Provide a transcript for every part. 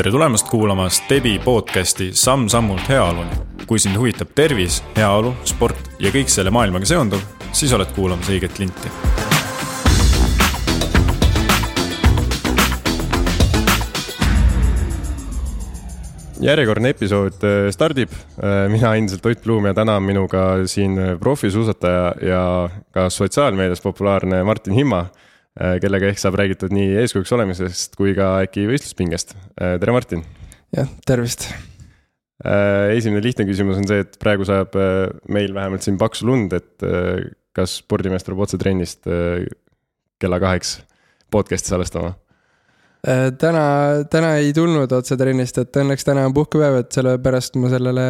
tere tulemast kuulama Stebi podcasti Samm-sammult heaoluni. kui sind huvitab tervis, heaolu, sport ja kõik selle maailmaga seonduv, siis oled kuulamas õiget linti. järjekordne episood äh, stardib, äh, mina endiselt Ott Pluum ja täna on minuga siin profisuusataja ja ka sotsiaalmeedias populaarne Martin Himma Äh, kellega ehk saab räägitud nii eeskujuks olemisest kui ka äkki võistluspingest. Äh, tere, Martin. jah, tervist. Äh, esimene lihtne küsimus on see, et praegu sajab meil vähemalt siin paksu lund, et kas spordimees tuleb otse trennist kella kaheks podcast'i salvestama? täna, täna ei tulnud otse trennist, et õnneks täna on puhkepäev, et sellepärast ma sellele,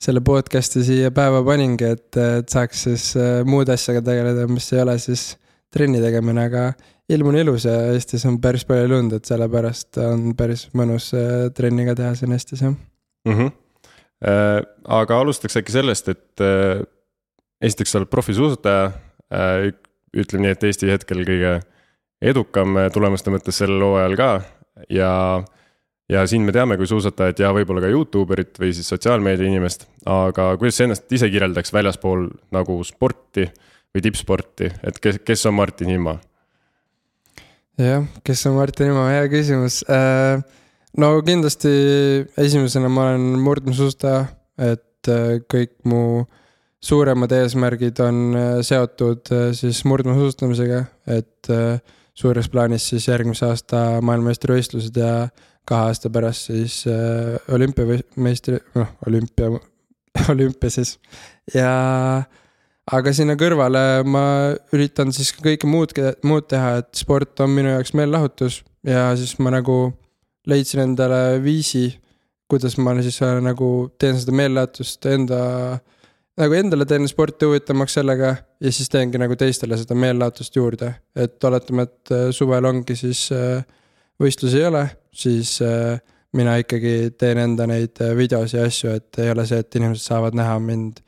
selle podcast'i siia päeva paningi, et, et saaks siis muude asjaga tegeleda, mis ei ole siis trenni tegemine, aga ilm on ilus ja Eestis on päris palju lund, et sellepärast on päris mõnus äh, trenni ka teha siin Eestis, jah mm. -hmm. Äh, aga alustaks äkki sellest, et äh, esiteks sa oled profisuusataja äh,. ütleme nii, et Eesti hetkel kõige edukam äh, tulemuste mõttes sellel hooajal ka ja ja siin me teame kui suusatajat ja võib-olla ka Youtube erit või siis sotsiaalmeedia inimest, aga kuidas sa ennast ise kirjeldaks väljaspool nagu sporti äh, või tippsporti, et kes, kes on Martin Himma? jah, kes on Martin Himma, hea küsimus. Äh, no kindlasti esimesena ma olen murdmaasuusataja, et äh, kõik mu suuremad eesmärgid on äh, seotud siis murdmaasuusatamisega, et suures plaanis siis järgmise aasta maailmameistrivõistlused ja kahe aasta pärast siis olümpiameistri, noh, olümpia, olümpia siis ja äh, aga sinna kõrvale ma üritan siis kõike muud, muud teha, et sport on minu jaoks meelelahutus ja siis ma nagu leidsin endale viisi, kuidas ma siis äh, nagu teen seda meelelahutust enda, nagu endale teen sporti huvitavamaks sellega ja siis teengi nagu teistele seda meelelahutust juurde. et oletame, et äh, suvel ongi siis äh, võistlusi ei ole, siis mina ikkagi teen enda neid videosi ja asju, et ei ole see, et inimesed saavad näha mind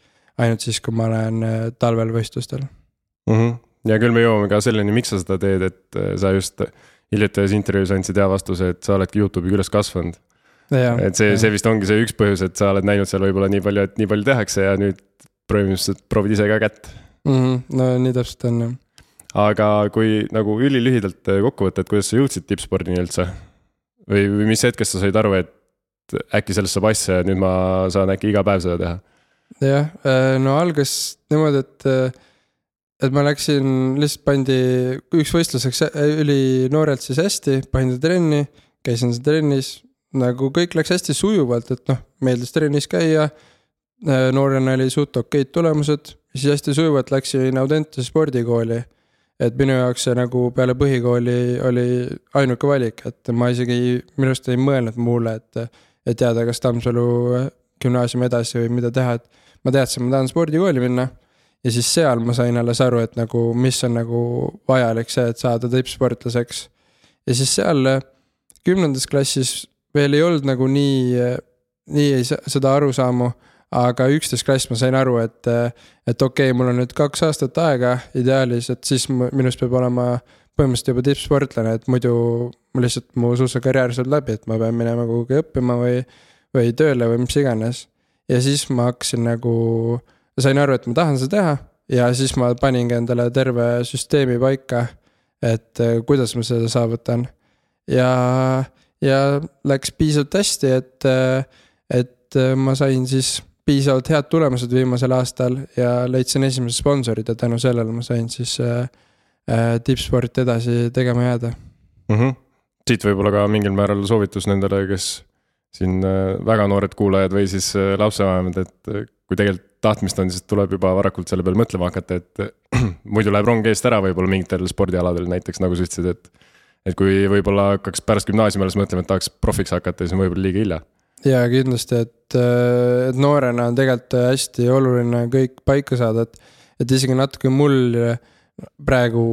ainult siis, kui ma olen äh, talvel võistlustel mm. -hmm. ja küll me jõuame ka selleni, miks sa seda teed, et äh, sa just hiljuti ühes intervjuus andsid hea vastuse, et sa oledki Youtube'iga üles kasvanud. et see, see vist ongi see üks põhjus, et sa oled näinud seal võib-olla nii palju, et nii palju tehakse ja nüüd põhimõtteliselt proovid ise ka kätt mm. -hmm. no nii täpselt on jah. aga kui nagu ülilühidalt äh, kokku võtta, et kuidas sa jõudsid tippspordini üldse? või, või mis hetkest sa said aru, et äkki sellest saab asja ja nüüd ma saan äkki iga päev seda teha? Jah, äh, no algas niimoodi, et, äh, et ma läksin, lihtsalt pandi, üks võistlus läks ülinoorelt siis hästi, pandi trenni, käisin trennis, nagu kõik läks hästi sujuvalt, et noh, meeldis trennis käia. Äh, noorena oli suht okeid tulemused, siis hästi sujuvalt läksin Audentese spordikooli. et minu jaoks see nagu peale põhikooli oli ainuke valik, et ma isegi minu arust ei mõelnud muule, et, et jääda kas Tammsalu gümnaasiumi edasi või mida teha, et ma teadsin, ma tahan spordikooli minna. ja siis seal ma sain alles aru, et nagu, mis on nagu vajalik see, et saada tippsportlaseks. ja siis seal kümnendas klassis veel ei olnud nagu nii, nii ei seda arusaamu aga üksteist klass ma sain aru, et, et okei okay,, mul on nüüd kaks aastat aega ideaalis, et siis minust peab olema põhimõtteliselt juba tippsportlane, et muidu lihtsalt mu suusakarjäär saab läbi, et ma pean minema kuhugi õppima või, või tööle või mis iganes ja siis ma hakkasin nagu, sain aru, et ma tahan seda teha ja siis ma paningi endale terve süsteemi paika, et äh, kuidas ma seda saavutan. ja, ja läks piisavalt hästi, et, äh, et äh, ma sain siis piisavalt head tulemused viimasel aastal ja leidsin esimesed sponsorid ja tänu sellele ma sain siis äh, tippsporti edasi tegema jääda mm. -hmm. siit võib-olla ka mingil määral soovitus nendele, kes siin äh, väga noored kuulajad või siis äh, lapsevanemad, et äh, kui tegelikult tahtmist on, siis tuleb juba varakult selle peale mõtlema hakata, et muidu läheb rong eest ära võib-olla mingitel spordialadel näiteks nagu sa ütlesid, et. et kui võib-olla hakkaks pärast gümnaasiumi alles mõtlema, et tahaks profiks hakata, siis on võib-olla liiga hilja. ja kindlasti, et, et noorena on tegelikult hästi oluline kõik paika saada, et, et isegi natuke mul praegu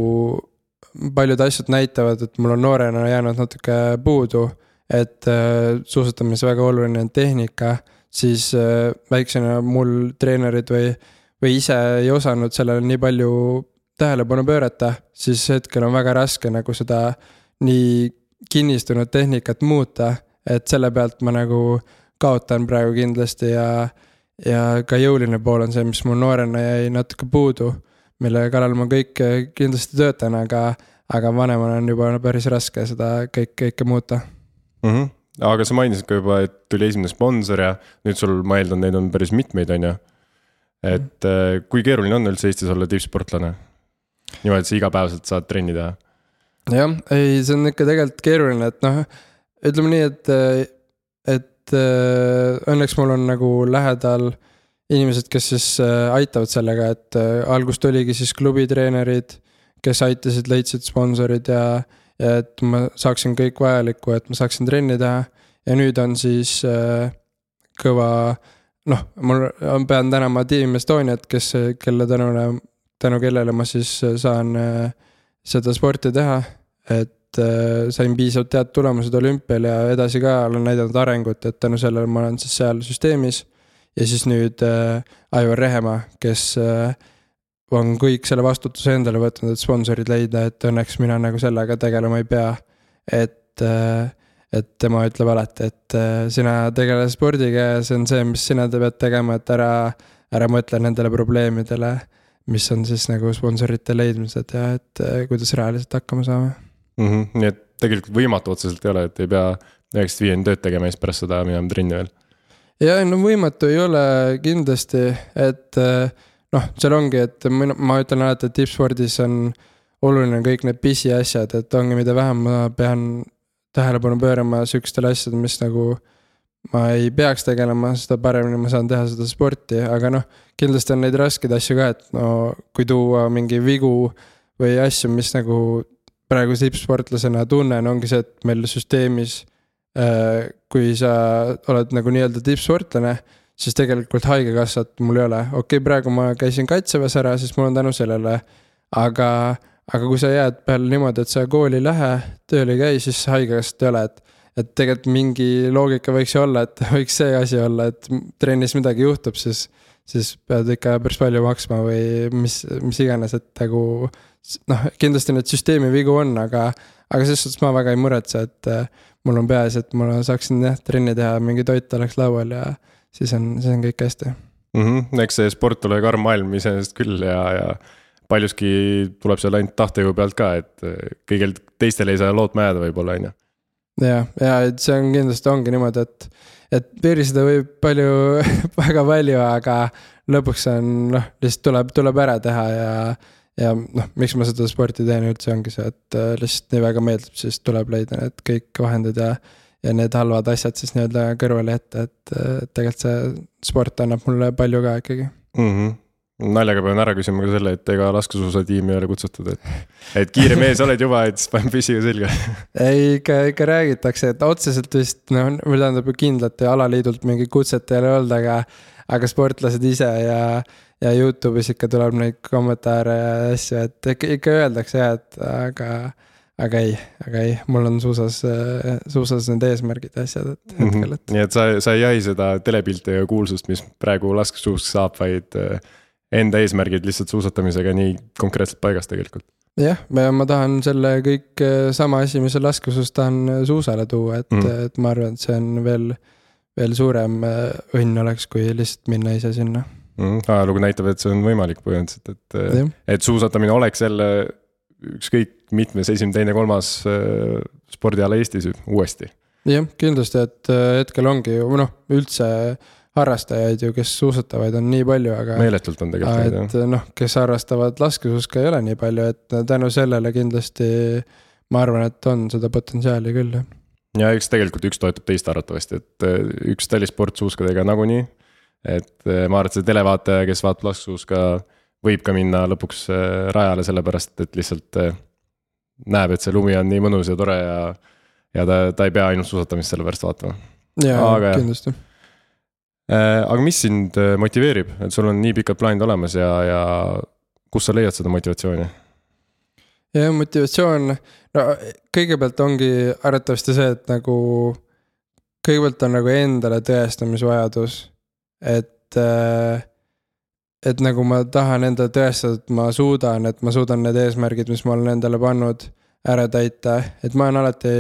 paljud asjad näitavad, et mul on noorena jäänud natuke puudu et äh, suusatamises väga oluline on tehnika, siis äh, väiksena mul treenerid või, või ise ei osanud sellele nii palju tähelepanu pöörata, siis hetkel on väga raske nagu seda nii kinnistunud tehnikat muuta. et selle pealt ma nagu kaotan praegu kindlasti ja, ja ka jõuline pool on see, mis mul noorena jäi natuke puudu. mille kallal ma kõik kindlasti töötan, aga, aga vanemana on juba päris raske seda kõik, kõike muuta mm. -hmm. aga sa mainisid ka juba, et tuli esimene sponsor ja nüüd sul, ma eeldan, neid on päris mitmeid, on ju. et mm. kui keeruline on üldse Eestis olla tippsportlane? niimoodi, et sa igapäevaselt saad trenni teha jah, ei, see on ikka tegelikult keeruline, et noh, ütleme nii, et, et äh, õnneks mul on nagu lähedal inimesed, kes siis äh, aitavad sellega, et äh, algust oligi siis klubitreenerid, kes aitasid, leidsid sponsorid ja et ma saaksin kõik vajalikku, et ma saaksin trenni teha. ja nüüd on siis kõva, noh, mul, ma pean tänama Team Estoniat, kes, kelle tänule, tänu kellele ma siis saan äh, seda sporti teha, et äh, sain piisavalt head tulemused olümpial ja edasi ka olen näidanud arengut, et tänu sellele ma olen siis seal süsteemis. ja siis nüüd äh, Aivar Rehemaa, kes äh, on kõik selle vastutuse endale võtnud, et sponsorid leida, et õnneks mina nagu sellega tegelema ei pea. et äh,, et tema ütleb alati, et äh, sina tegele spordiga ja see on see, mis sina pead tegema, et ära, ära mõtle nendele probleemidele mis on siis nagu sponsorite leidmised ja et äh, kuidas rahaliselt hakkama saame mm. -hmm. nii et tegelikult võimatu otseselt ei ole, et ei pea üheksast viieni tööd tegema ja siis pärast seda minema trenni veel. ja no võimatu ei ole kindlasti, et äh, noh, seal ongi, et mina, ma ütlen alati, et tippspordis on oluline kõik need pisiasjad, et ongi, mida vähem ma pean tähelepanu pöörama sihukestele asjadele, mis nagu ma ei peaks tegelema, seda paremini ma saan teha seda sporti, aga noh, kindlasti on neid raskeid asju ka, et no kui tuua mingi vigu või asju, mis nagu praegu tippsportlasena tunnen, ongi see, et meil süsteemis äh,. kui sa oled nagu nii-öelda tippsportlane, siis tegelikult haigekassat mul ei ole, okei okay,, praegu ma käisin kaitseväes ära, siis mul on tänu sellele. aga, aga kui sa jääd peale niimoodi, et sa kooli ei lähe, tööl ei käi, siis haigekassat ei ole, et et tegelikult mingi loogika võiks ju olla, et võiks see asi olla, et trennis midagi juhtub, siis, siis pead ikka päris palju maksma või mis, mis iganes, et nagu. noh, kindlasti neid süsteemi vigu on, aga, aga selles suhtes ma väga ei muretse, et äh, mul on peaasi, et ma saaksin jah trenni teha, mingi toit oleks laual ja siis on, siis on kõik hästi mm. -hmm. eks see sport ole karm maailm iseenesest küll ja, ja paljuski tuleb seal ainult tahtejõu pealt ka, et äh, kõigil teistel ei saa lootma jääda võib-olla, on ju ja, ja et see on kindlasti ongi niimoodi, et, et piiristada võib palju väga palju, aga lõpuks on noh, lihtsalt tuleb, tuleb ära teha ja. ja noh, miks ma seda sporti teen üldse ongi see, et äh, lihtsalt nii väga meeldib, siis tuleb leida need kõik vahendid ja. Ja need halvad asjad siis nii-öelda kõrvale jätta, et, tegelikult see sport annab mulle palju ka ikkagi mm. -hmm naljaga pean ära küsima ka selle, et ega laskesuusatiimi ei ole kutsutud, et, et kiire mees oled juba, et siis paneme püssiga selga. ei, ikka, ikka räägitakse, et otseselt vist noh, või tähendab kindlalt alaliidult mingit kutset ei ole olnud, aga, aga sportlased ise ja, ja Youtube'is ikka tuleb neid kommentaare ja asju, et ikka, ikka öeldakse jah, et aga aga ei, aga ei, mul on suusas, suusas need eesmärgid ja asjad, et hetkel, et nii et sa, sa ei jahi seda telepilti ja kuulsust, mis praegu laskesuusk saab, vaid enda eesmärgid lihtsalt suusatamisega nii konkreetselt paigas tegelikult. jah, ma tahan selle kõik eh, sama asi, mis on laskesuus, tahan suusale tuua, et mm., et ma arvan, et see on veel, veel suurem õnn oleks, kui lihtsalt minna ise sinna mm,. ajalugu näitab, et see on võimalik põhimõtteliselt, et, et suusatamine oleks jälle ükskõik mitmes esimene, teine, kolmas spordiala Eestis uuesti. jah, kindlasti, et hetkel ongi ju noh, üldse harrastajaid ju, kes suusatavaid on nii palju, aga. meeletult on tegelikult neid jah. noh, kes harrastavad laskesuuska ei ole nii palju, et tänu sellele kindlasti ma arvan, et on seda potentsiaali küll jah. ja eks tegelikult üks toetab teist arvatavasti, et äh, üks talisport suuskadega nagunii. et äh, ma arvan, et see televaataja, kes vaatab laskesuuska, võib ka minna lõpuks äh, rajale, sellepärast et lihtsalt näeb, et see lumi on nii mõnus ja tore ja. ja ta, ta ei pea ainult suusatamist selle pärast vaatama. jaa, kindlasti Äh, aga mis sind äh, motiveerib, et sul on nii pikad plaanid olemas ja, ja kust sa leiad seda motivatsiooni? ja motivatsioon, no kõigepealt ongi arvatavasti see, et nagu. kõigepealt on nagu endale tõestamisvajadus, et äh, et nagu ma tahan endale tõestada, et ma suudan, et ma suudan need eesmärgid, mis ma olen endale pannud, ära täita, et ma olen alati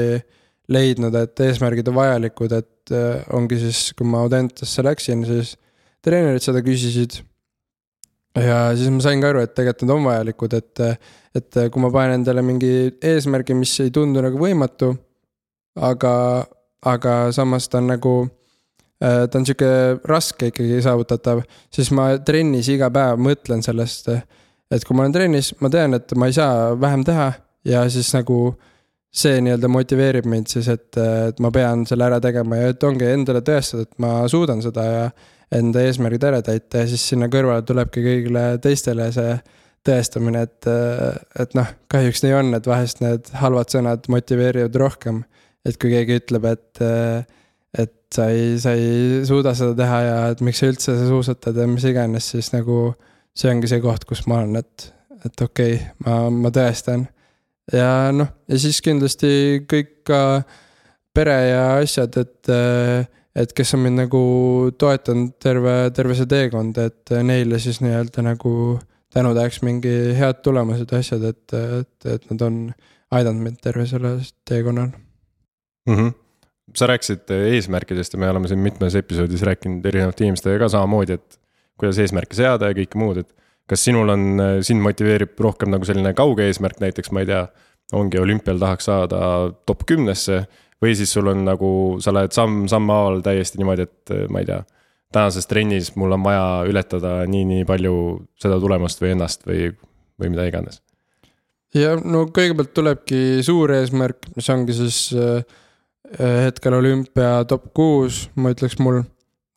leidnud, et eesmärgid on vajalikud, et äh, ongi siis, kui ma Audentesse läksin, siis treenerid seda küsisid. ja siis ma sain ka aru, et tegelikult need on vajalikud, et, et kui ma panen endale mingi eesmärgi, mis ei tundu nagu võimatu. aga, aga samas ta on nagu, ta on sihuke raske ikkagi saavutatav, siis ma trennis iga päev mõtlen sellest. et kui ma olen trennis, ma tean, et ma ei saa vähem teha ja siis nagu see nii-öelda motiveerib mind siis, et, et ma pean selle ära tegema ja et ongi endale tõestada, et ma suudan seda ja enda eesmärgid ära täita ja siis sinna kõrvale tulebki kõigile teistele see tõestamine, et, et noh, kahjuks nii on, et vahest need halvad sõnad motiveerivad rohkem. et kui keegi ütleb, et, et sa ei, sa ei suuda seda teha ja et miks sa üldse suusatad ja mis iganes, siis nagu see ongi see koht, kus ma olen, et, et okei okay,, ma, ma tõestan ja noh, ja siis kindlasti kõik ka pere ja asjad, et, et kes on mind nagu toetanud terve, terve see teekond, et neile siis nii-öelda nagu tänutäheks mingi head tulemused ja asjad, et, et, et nad on aidanud mind terve sellel teekonnal mm. -hmm. Sa rääkisid eesmärkidest ja me oleme siin mitmes episoodis rääkinud erinevate inimestega ka samamoodi, et kuidas eesmärke seada ja kõike muud, et kas sinul on, sind motiveerib rohkem nagu selline kauge eesmärk, näiteks ma ei tea, ongi olümpial tahaks saada top kümnesse. või siis sul on nagu, sa lähed samm sammhaaval täiesti niimoodi, et ma ei tea, tänases trennis mul on vaja ületada nii, nii palju seda tulemust või ennast või, või mida iganes. ja no kõigepealt tulebki suur eesmärk, mis ongi siis äh, hetkel olümpia top kuus, ma ütleks mul.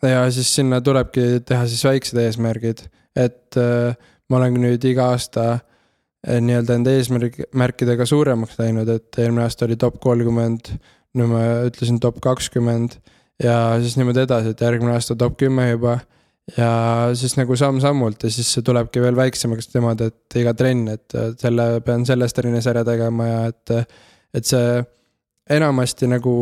ja siis sinna tulebki teha siis väiksed eesmärgid et äh, ma olen nüüd iga aasta äh, nii-öelda enda eesmärkidega suuremaks läinud, et eelmine aasta oli top kolmkümmend. nüüd ma ütlesin top kakskümmend ja siis niimoodi edasi, et järgmine aasta top kümme juba. ja siis nagu samm-sammult ja siis see tulebki veel väiksemaks niimoodi, et iga trenn, et selle pean selles trennis ära tegema ja et, et see enamasti nagu,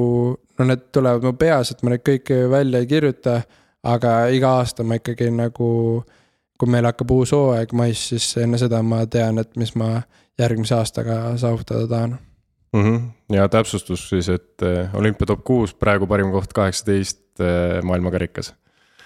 no need tulevad mu peas, et ma neid kõiki välja ei kirjuta. aga iga aasta ma ikkagi nagu äh, kui meil hakkab uus hooaeg mais, siis enne seda ma tean, et mis ma järgmise aastaga saavutada tahan mm. -hmm. ja täpsustus siis, et äh, olümpia top kuus, praegu parim koht kaheksateist äh, maailmakarikas.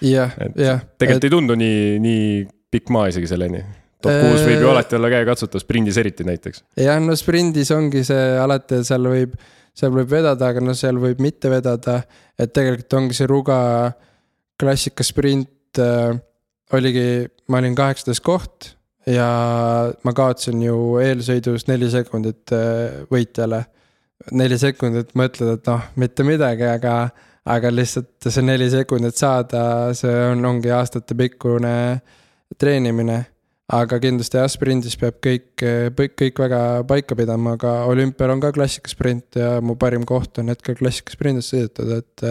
jah, jah. tegelikult et... ei tundu nii, nii pikk maa isegi selleni. top kuus võib ju alati olla käekatsutav, sprindis eriti näiteks. jah, no sprindis ongi see alati, seal võib, seal võib vedada, aga no seal võib mitte vedada. et tegelikult ongi see Ruga klassikasprint oligi, ma olin kaheksateist koht ja ma kaotasin ju eelsõidus neli sekundit äh, võitjale. neli sekundit mõtled, et noh, mitte midagi, aga, aga lihtsalt see neli sekundit saada, see on, ongi aastatepikkune treenimine. Aga kindlasti jah, sprindis peab kõik, kõik väga paika pidama, aga olümpial on ka klassikasprint ja mu parim koht on hetkel klassikasprindis sõidetud, et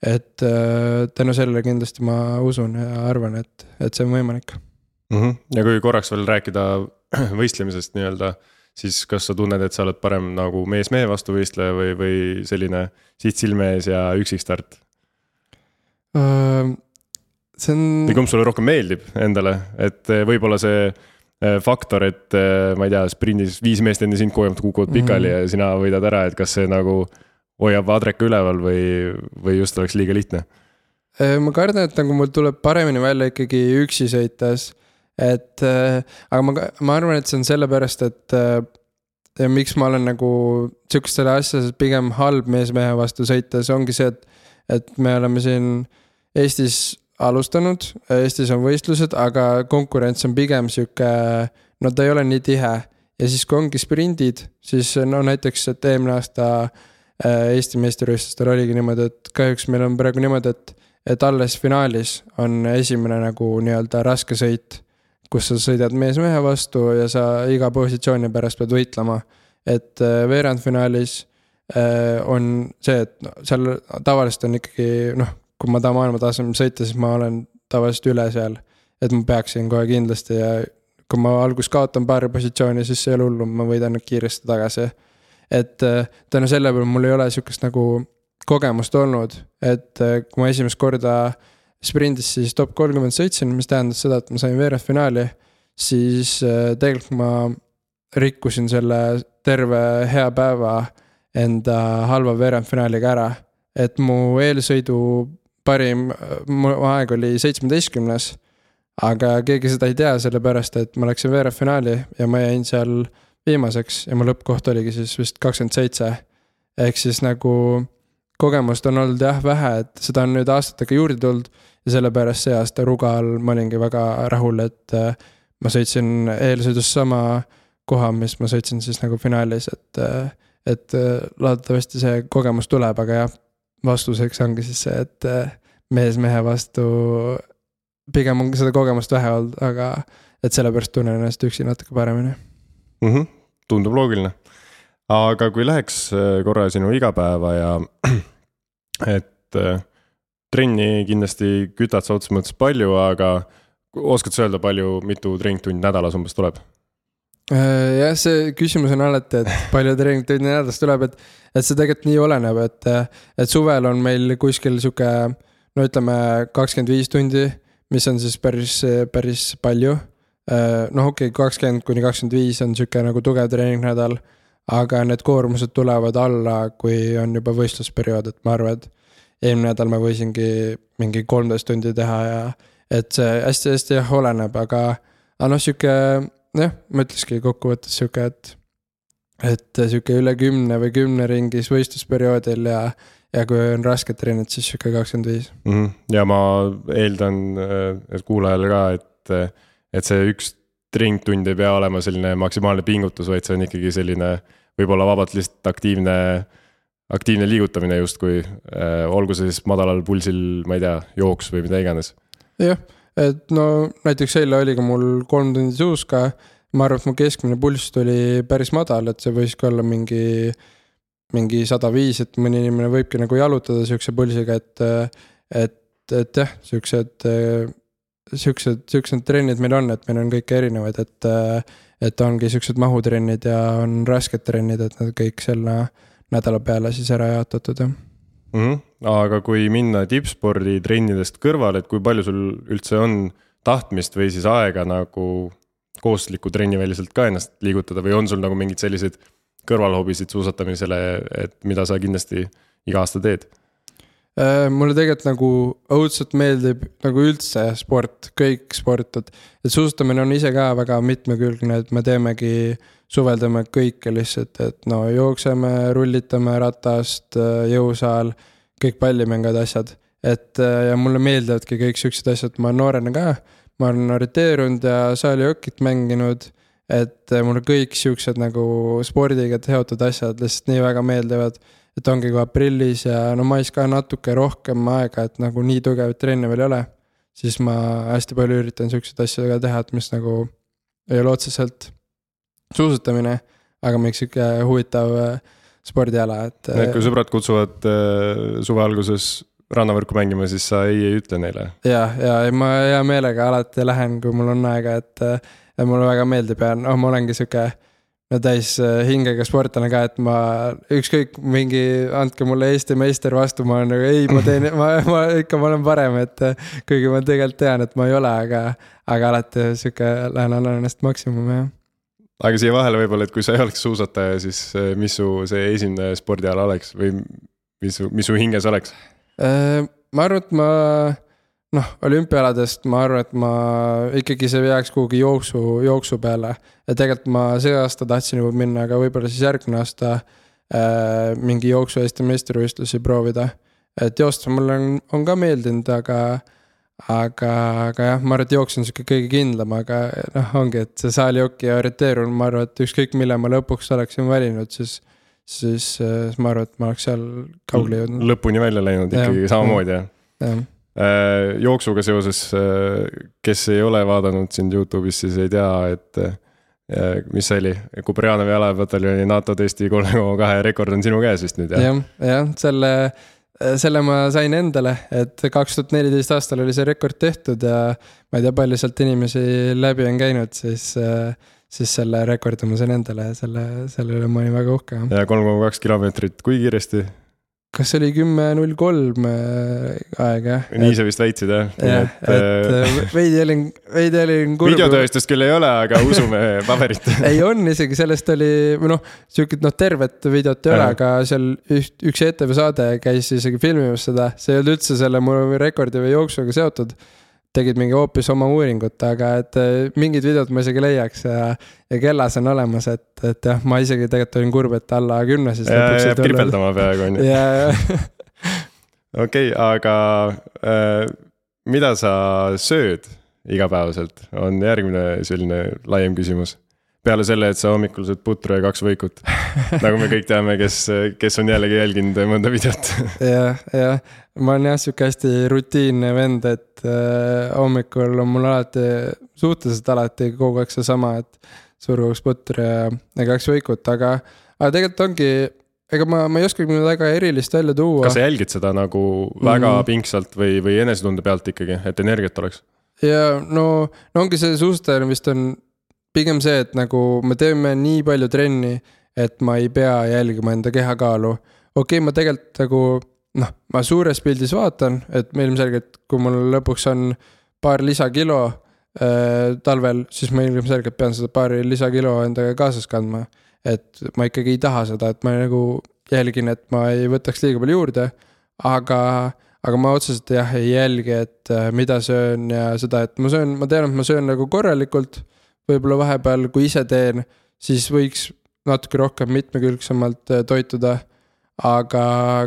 et äh, tänu sellele kindlasti ma usun ja arvan, et, et see on võimalik mm. -hmm. ja kui korraks veel rääkida võistlemisest nii-öelda, siis kas sa tunned, et sa oled parem nagu mees mehe vastu võistleja või, või selline siht silme ees ja üksikstart uh,? See on. või kumb sulle rohkem meeldib endale, et äh, võib-olla see faktor, et ma ei tea, sprindis viis meest enne sind kukuvad pikali mm -hmm. ja sina võidad ära, et kas see nagu hoiab Adreka üleval või, või just oleks liiga lihtne? Äh, ma kardan, et nagu mul tuleb paremini välja ikkagi üksi sõites. et äh, aga ma, ma arvan, et see on sellepärast, et äh, ja miks ma olen nagu sihukestele asjadele pigem halb mees mehe vastu sõites, ongi see, et, et me oleme siin Eestis alustanud, Eestis on võistlused, aga konkurents on pigem sihuke, no ta ei ole nii tihe. ja siis, kui ongi sprindid, siis no näiteks, et eelmine aasta äh, Eesti meistrivõistlustel oligi niimoodi, et kahjuks meil on praegu niimoodi, et, et alles finaalis on esimene nagu nii-öelda raske sõit. kus sa sõidad mees mehe vastu ja sa iga positsiooni pärast pead võitlema. et äh, veerandfinaalis äh, on see, et seal tavaliselt on ikkagi noh, kui ma tahan maailmatasemel sõita, siis ma olen tavaliselt üle seal. et ma peaksin kohe kindlasti ja kui ma alguses kaotan paari positsiooni, siis ei ole hullu, ma võidan kiiresti tagasi et äh, tänu selle peale mul ei ole sihukest nagu kogemust olnud, et äh, kui ma esimest korda sprindis siis top kolmkümmend sõitsin, mis tähendas seda, et ma sain veerandfinaali. siis äh, tegelikult ma rikkusin selle terve hea päeva enda halva veerandfinaaliga ära. et mu eelsõidu parim, mu aeg oli seitsmeteistkümnes. aga keegi seda ei tea, sellepärast et ma läksin veerandfinaali ja ma jäin seal viimaseks ja mu lõppkoht oligi siis vist kakskümmend seitse. ehk siis nagu kogemust on olnud jah vähe, et seda on nüüd aastatega juurde tulnud. ja sellepärast see aasta Rugal ma olingi väga rahul, et äh, ma sõitsin eelsõidus sama koha, mis ma sõitsin siis nagu finaalis, et. Äh, et äh, loodetavasti see kogemus tuleb, aga jah, vastuseks ongi siis see, et mees mehe vastu. pigem on seda kogemust vähe olnud, aga et sellepärast tunnen ennast üksi natuke paremini mm. -hmm. tundub loogiline aga kui läheks äh, korra sinu igapäeva ja et äh, trenni kindlasti kütad sa otseses mõttes palju, aga oskad sa öelda, palju, mitu treeningtundi nädalas umbes tuleb? Äh, jah, see küsimus on alati, et palju treeningtundi nädalas tuleb, et, et see tegelikult nii oleneb, et, et suvel on meil kuskil sihuke no ütleme, kakskümmend viis tundi, mis on siis päris, päris palju. noh, okei okay,, kakskümmend kuni kakskümmend viis on sihuke nagu tugev treeningnädal aga need koormused tulevad alla, kui on juba võistlusperiood, et ma arvan, et eelmine nädal ma võisingi mingi kolmteist tundi teha ja et see hästi-hästi jah oleneb, aga, aga noh, sihuke jah, ma ütlekski kokkuvõttes sihuke, et et sihuke üle kümne või kümne ringis võistlusperioodil ja, ja kui on rasked trennid, siis sihuke kakskümmend viis. Mhm. ja ma eeldan, et kuulajale ka, et, et see üks treeningtund ei pea olema selline maksimaalne pingutus, vaid see on ikkagi selline võib-olla vabalt lihtsalt aktiivne, aktiivne liigutamine justkui äh,. olgu see siis madalal pulsil, ma ei tea, jooks või mida iganes. jah, et no näiteks eile oli ka mul kolm tundi suuska. ma arvan, et mu keskmine pulss tuli päris madal, et see võiski olla mingi, mingi sada viis, et mõni inimene võibki nagu jalutada sihukese pulsiga, et, et, et jah, siuksed siuksed, siuksed trennid meil on, et meil on kõiki erinevaid, et et ongi siuksed mahutrennid ja on rasked trennid, et nad kõik selle nädala peale siis ära jaotatud, jah mm. -hmm. Aga kui minna tippspordi trennidest kõrvale, et kui palju sul üldse on tahtmist või siis aega nagu kohustusliku trenni väliselt ka ennast liigutada või on sul nagu mingeid selliseid kõrvalhobisid suusatamisele, et mida sa kindlasti iga aasta teed? Äh, mulle tegelikult nagu õudselt meeldib nagu üldse sport, kõik sport, et. et suusatamine on ise ka väga mitmekülgne, et me teemegi, suveldame kõike lihtsalt, et no jookseme, rullitame ratast, jõusaal. Kõik pallimängud, asjad, et ja mulle meeldivadki kõik siuksed asjad, ma noorena ka. ma olen orienteerunud ja saalijokit mänginud et mulle kõik siuksed nagu spordiga seotud asjad lihtsalt nii väga meeldivad et ongi kui aprillis ja no mais ka natuke rohkem aega, et nagu nii tugevat trenni veel ei ole. siis ma hästi palju üritan siukseid asju ka teha, et mis nagu ei ole otseselt suusatamine, aga mingi sihuke huvitav äh, spordiala, et. et kui äh, sõbrad kutsuvad äh, suve alguses rannavõrku mängima, siis sa ei, ei ütle neile? ja, ja ma hea meelega alati lähen, kui mul on aega, et, et mulle väga meeldib ja noh, ma olengi sihuke no täis äh, hingega sportlane ka, et ma ükskõik mingi, andke mulle Eesti meister vastu, ma olen nagu ei, ma teen, ma, ma ikka, ma olen parem, et äh, kuigi ma tegelikult tean, et ma ei ole, aga, aga alati sihuke lähen annan ennast maksimumi, jah. Aga siia vahele võib-olla, et kui sa ei oleks suusataja, siis äh, mis su see esimene spordiala oleks või mis su, mis su hinges oleks? ma arvan, et ma noh, olümpiaaladest ma arvan, et ma ikkagi see jääks kuhugi jooksu, jooksu peale. ja tegelikult ma see aasta tahtsin juba minna, aga võib-olla siis järgmine aasta äh, mingi jooksu Eesti meistrivõistlusi proovida. et joosta mulle on, on ka meeldinud, aga, aga, aga jah, ma arvan, et jooks on sihuke kõige kindlam, aga noh, ongi, et see saalijookki orienteerun, ma arvan, et ükskõik mille ma lõpuks oleksin valinud, siis siis, siis ma arvan, et ma oleks seal kaugele jõudnud. lõpuni välja läinud ikkagi ja, samamoodi jah? jah Äh, jooksuga seoses, äh, kes ei ole vaadanud sind Youtube'is, siis ei tea, et äh, mis see oli, Kuberjanovi jalaväepataljoni NATO Eesti kolme koma kahe rekord on sinu käes vist nüüd jah? jah, jah, selle, selle ma sain endale, et kaks tuhat neliteist aastal oli see rekord tehtud ja ma ei tea, palju sealt inimesi läbi on käinud, siis siis selle rekordi ma sain endale ja selle, selle üle ma olin väga uhke. ja kolm koma kaks kilomeetrit, kui kiiresti? Kas see oli kümme null kolm äh, aeg jah? nii sa vist väitsid jah? jah, et äh, veidi olin, veidi olin kurb. videotööstust küll ei ole, aga usume paberit ei on isegi, sellest oli, või noh, sihukest noh, tervet videot ei ole, aga seal üht, üks ETV saade käis isegi filmimas seda, see ei olnud üldse selle mu rekordi või jooksuga seotud tegid mingi hoopis oma uuringut, aga et eh, mingid videod ma isegi leiaks ja, ja kellas on olemas, et, et jah, ma isegi tegelikult olin kurb, et alla kümne siis. kripeldama peaaegu on ju. okei, aga äh, mida sa sööd igapäevaselt, on järgmine selline laiem küsimus peale selle, et sa hommikul sööd putru ja kaks võikut. nagu me kõik teame, kes, kes on jällegi jälginud mõnda videot. jah, jah, ma olen jah sihuke hästi rutiinne vend, et äh, hommikul on mul alati, suhteliselt alati kogu aeg seesama, et suruks putru ja, ja kaks võikut, aga, aga tegelikult ongi ega ma, ma ei oskagi väga erilist välja tuua. kas sa jälgid seda nagu väga mm. pingsalt või, või enesetunde pealt ikkagi, et energiat oleks? ja no, no ongi see suusatajal vist on pigem see, et nagu me teeme nii palju trenni, et ma ei pea jälgima enda kehakaalu. okei okay,, ma tegelikult nagu noh, ma suures pildis vaatan, et ilmselgelt, kui mul lõpuks on paar lisakilo äh, talvel, siis ma ilmselgelt pean seda paari lisakilo endaga kaasas kandma. et ma ikkagi ei taha seda, et ma nagu jälgin, et ma ei võtaks liiga palju juurde, aga aga ma otseselt jah, ei jälgi, et äh, mida söön ja seda, et ma söön, ma tean, et ma söön nagu korralikult võib-olla vahepeal, kui ise teen, siis võiks natuke rohkem mitmekülgsemalt äh, toituda. aga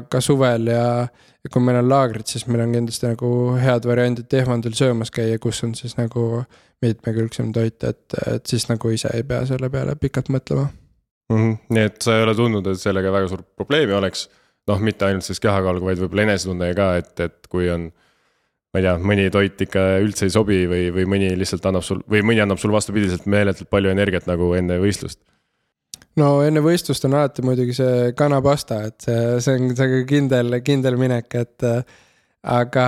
ka suvel ja, ja kui meil on laagrid, siis meil on kindlasti nagu head variandid Tehvandil söömas käia, kus on siis nagu mitmekülgsem toit, et, et siis nagu ise ei pea selle peale pikalt mõtlema mm. -hmm. nii et sa ei ole tundnud, et sellega väga suurt probleemi oleks? noh, mitte ainult siis kehakaaluga, vaid võib-olla enesetundega ka, et, et kui on ma ei tea, mõni toit ikka üldse ei sobi või, või mõni lihtsalt annab sul või mõni annab sul vastupidiselt meeletult palju energiat nagu enne võistlust? no enne võistlust on alati muidugi see kanapasta, et see, see on see kindel, kindel minek, et aga,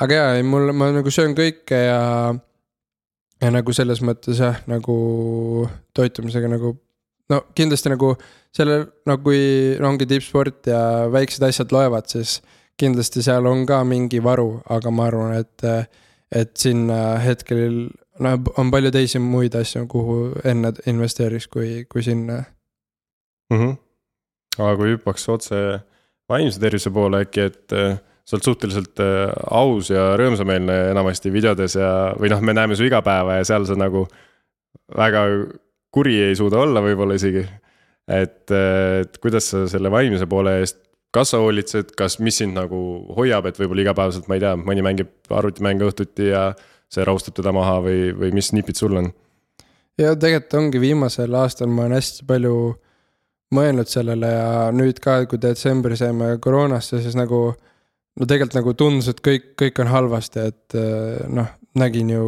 aga jaa, ei mul, ma nagu söön kõike ja ja nagu selles mõttes jah, nagu toitumisega nagu no kindlasti nagu selle, no kui ongi tippsport ja väiksed asjad loevad, siis kindlasti seal on ka mingi varu, aga ma arvan, et, et sinna hetkel no on palju teisi muid asju, kuhu enne investeeriks, kui, kui sinna mm. -hmm. aga kui hüppaks otse vaimse tervise poole äkki, et äh, sa oled suhteliselt äh, aus ja rõõmsameelne enamasti videodes ja, või noh, me näeme su iga päeva ja seal sa nagu väga kuri ei suuda olla võib-olla isegi. et, äh, et kuidas sa selle vaimse poole eest kas sa hoolitsed, kas, mis sind nagu hoiab, et võib-olla igapäevaselt, ma ei tea, mõni mängib arvutimänge õhtuti ja see rahustab teda maha või, või mis nipid sul on? ja tegelikult ongi viimasel aastal ma olen hästi palju mõelnud sellele ja nüüd ka, kui detsembris jäime koroonasse, siis nagu. no tegelikult nagu tundus, et kõik, kõik on halvasti, et eh, noh, nägin ju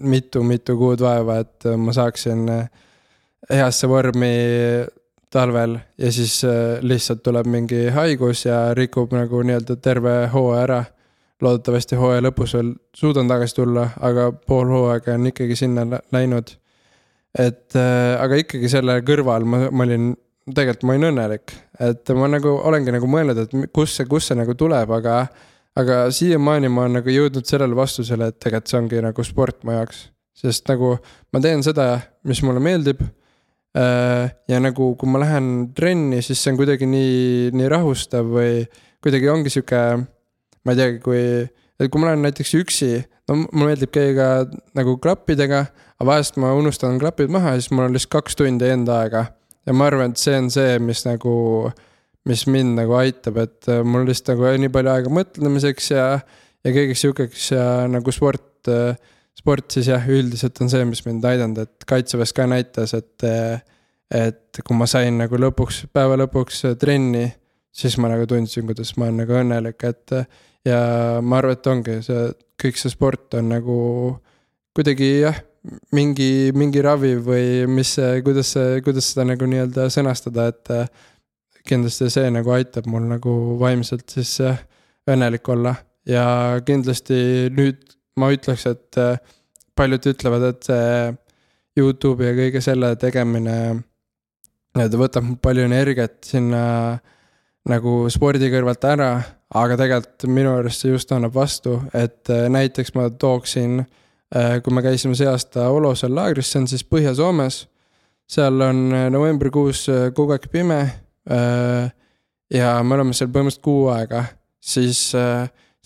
mitu-mitu kuud vaeva, et ma saaksin heasse vormi talvel ja siis äh, lihtsalt tuleb mingi haigus ja rikub nagu nii-öelda terve hooaja ära. loodetavasti hooaja lõpus veel suudan tagasi tulla, aga pool hooaega on ikkagi sinna läinud. et äh, aga ikkagi selle kõrval ma, ma olin, tegelikult ma olin õnnelik, et ma nagu olengi nagu mõelnud, et kust see, kust see nagu tuleb, aga. aga siiamaani ma olen nagu jõudnud sellele vastusele, et tegelikult see ongi nagu sport mu jaoks, sest nagu ma teen seda, mis mulle meeldib ja nagu, kui ma lähen trenni, siis see on kuidagi nii, nii rahustav või kuidagi ongi sihuke, ma ei teagi, kui, et kui ma olen näiteks üksi, no mulle meeldib käia ka nagu klappidega, aga vahest ma unustan klapid maha ja siis mul on lihtsalt kaks tundi enda aega. ja ma arvan, et see on see, mis nagu, mis mind nagu aitab, et äh, mul lihtsalt nagu nii palju aega mõtlemiseks ja, ja kõigeks sihukeseks ja nagu sport äh, sport siis jah, üldiselt on see, mis mind aidanud, et kaitseväes ka näitas, et. et kui ma sain nagu lõpuks, päeva lõpuks trenni, siis ma nagu tundsin, kuidas ma olen nagu õnnelik, et. ja ma arvan, et ongi see, kõik see sport on nagu kuidagi jah, mingi, mingi ravi või mis kuidas see, kuidas seda nagu nii-öelda sõnastada, et. kindlasti see nagu aitab mul nagu vaimselt siis õnnelik olla ja kindlasti nüüd ma ütleks, et äh, paljud ütlevad, et see Youtube'i ja kõige selle tegemine. ta võtab palju energiat sinna nagu spordi kõrvalt ära, aga tegelikult minu arust see just annab vastu, et äh, näiteks ma tooksin, äh, kui me käisime see aasta Olosel laagris, see on siis Põhja-Soomes. seal on äh, novembrikuus kogu aeg pime. ja me oleme seal põhimõtteliselt kuu aega, siis,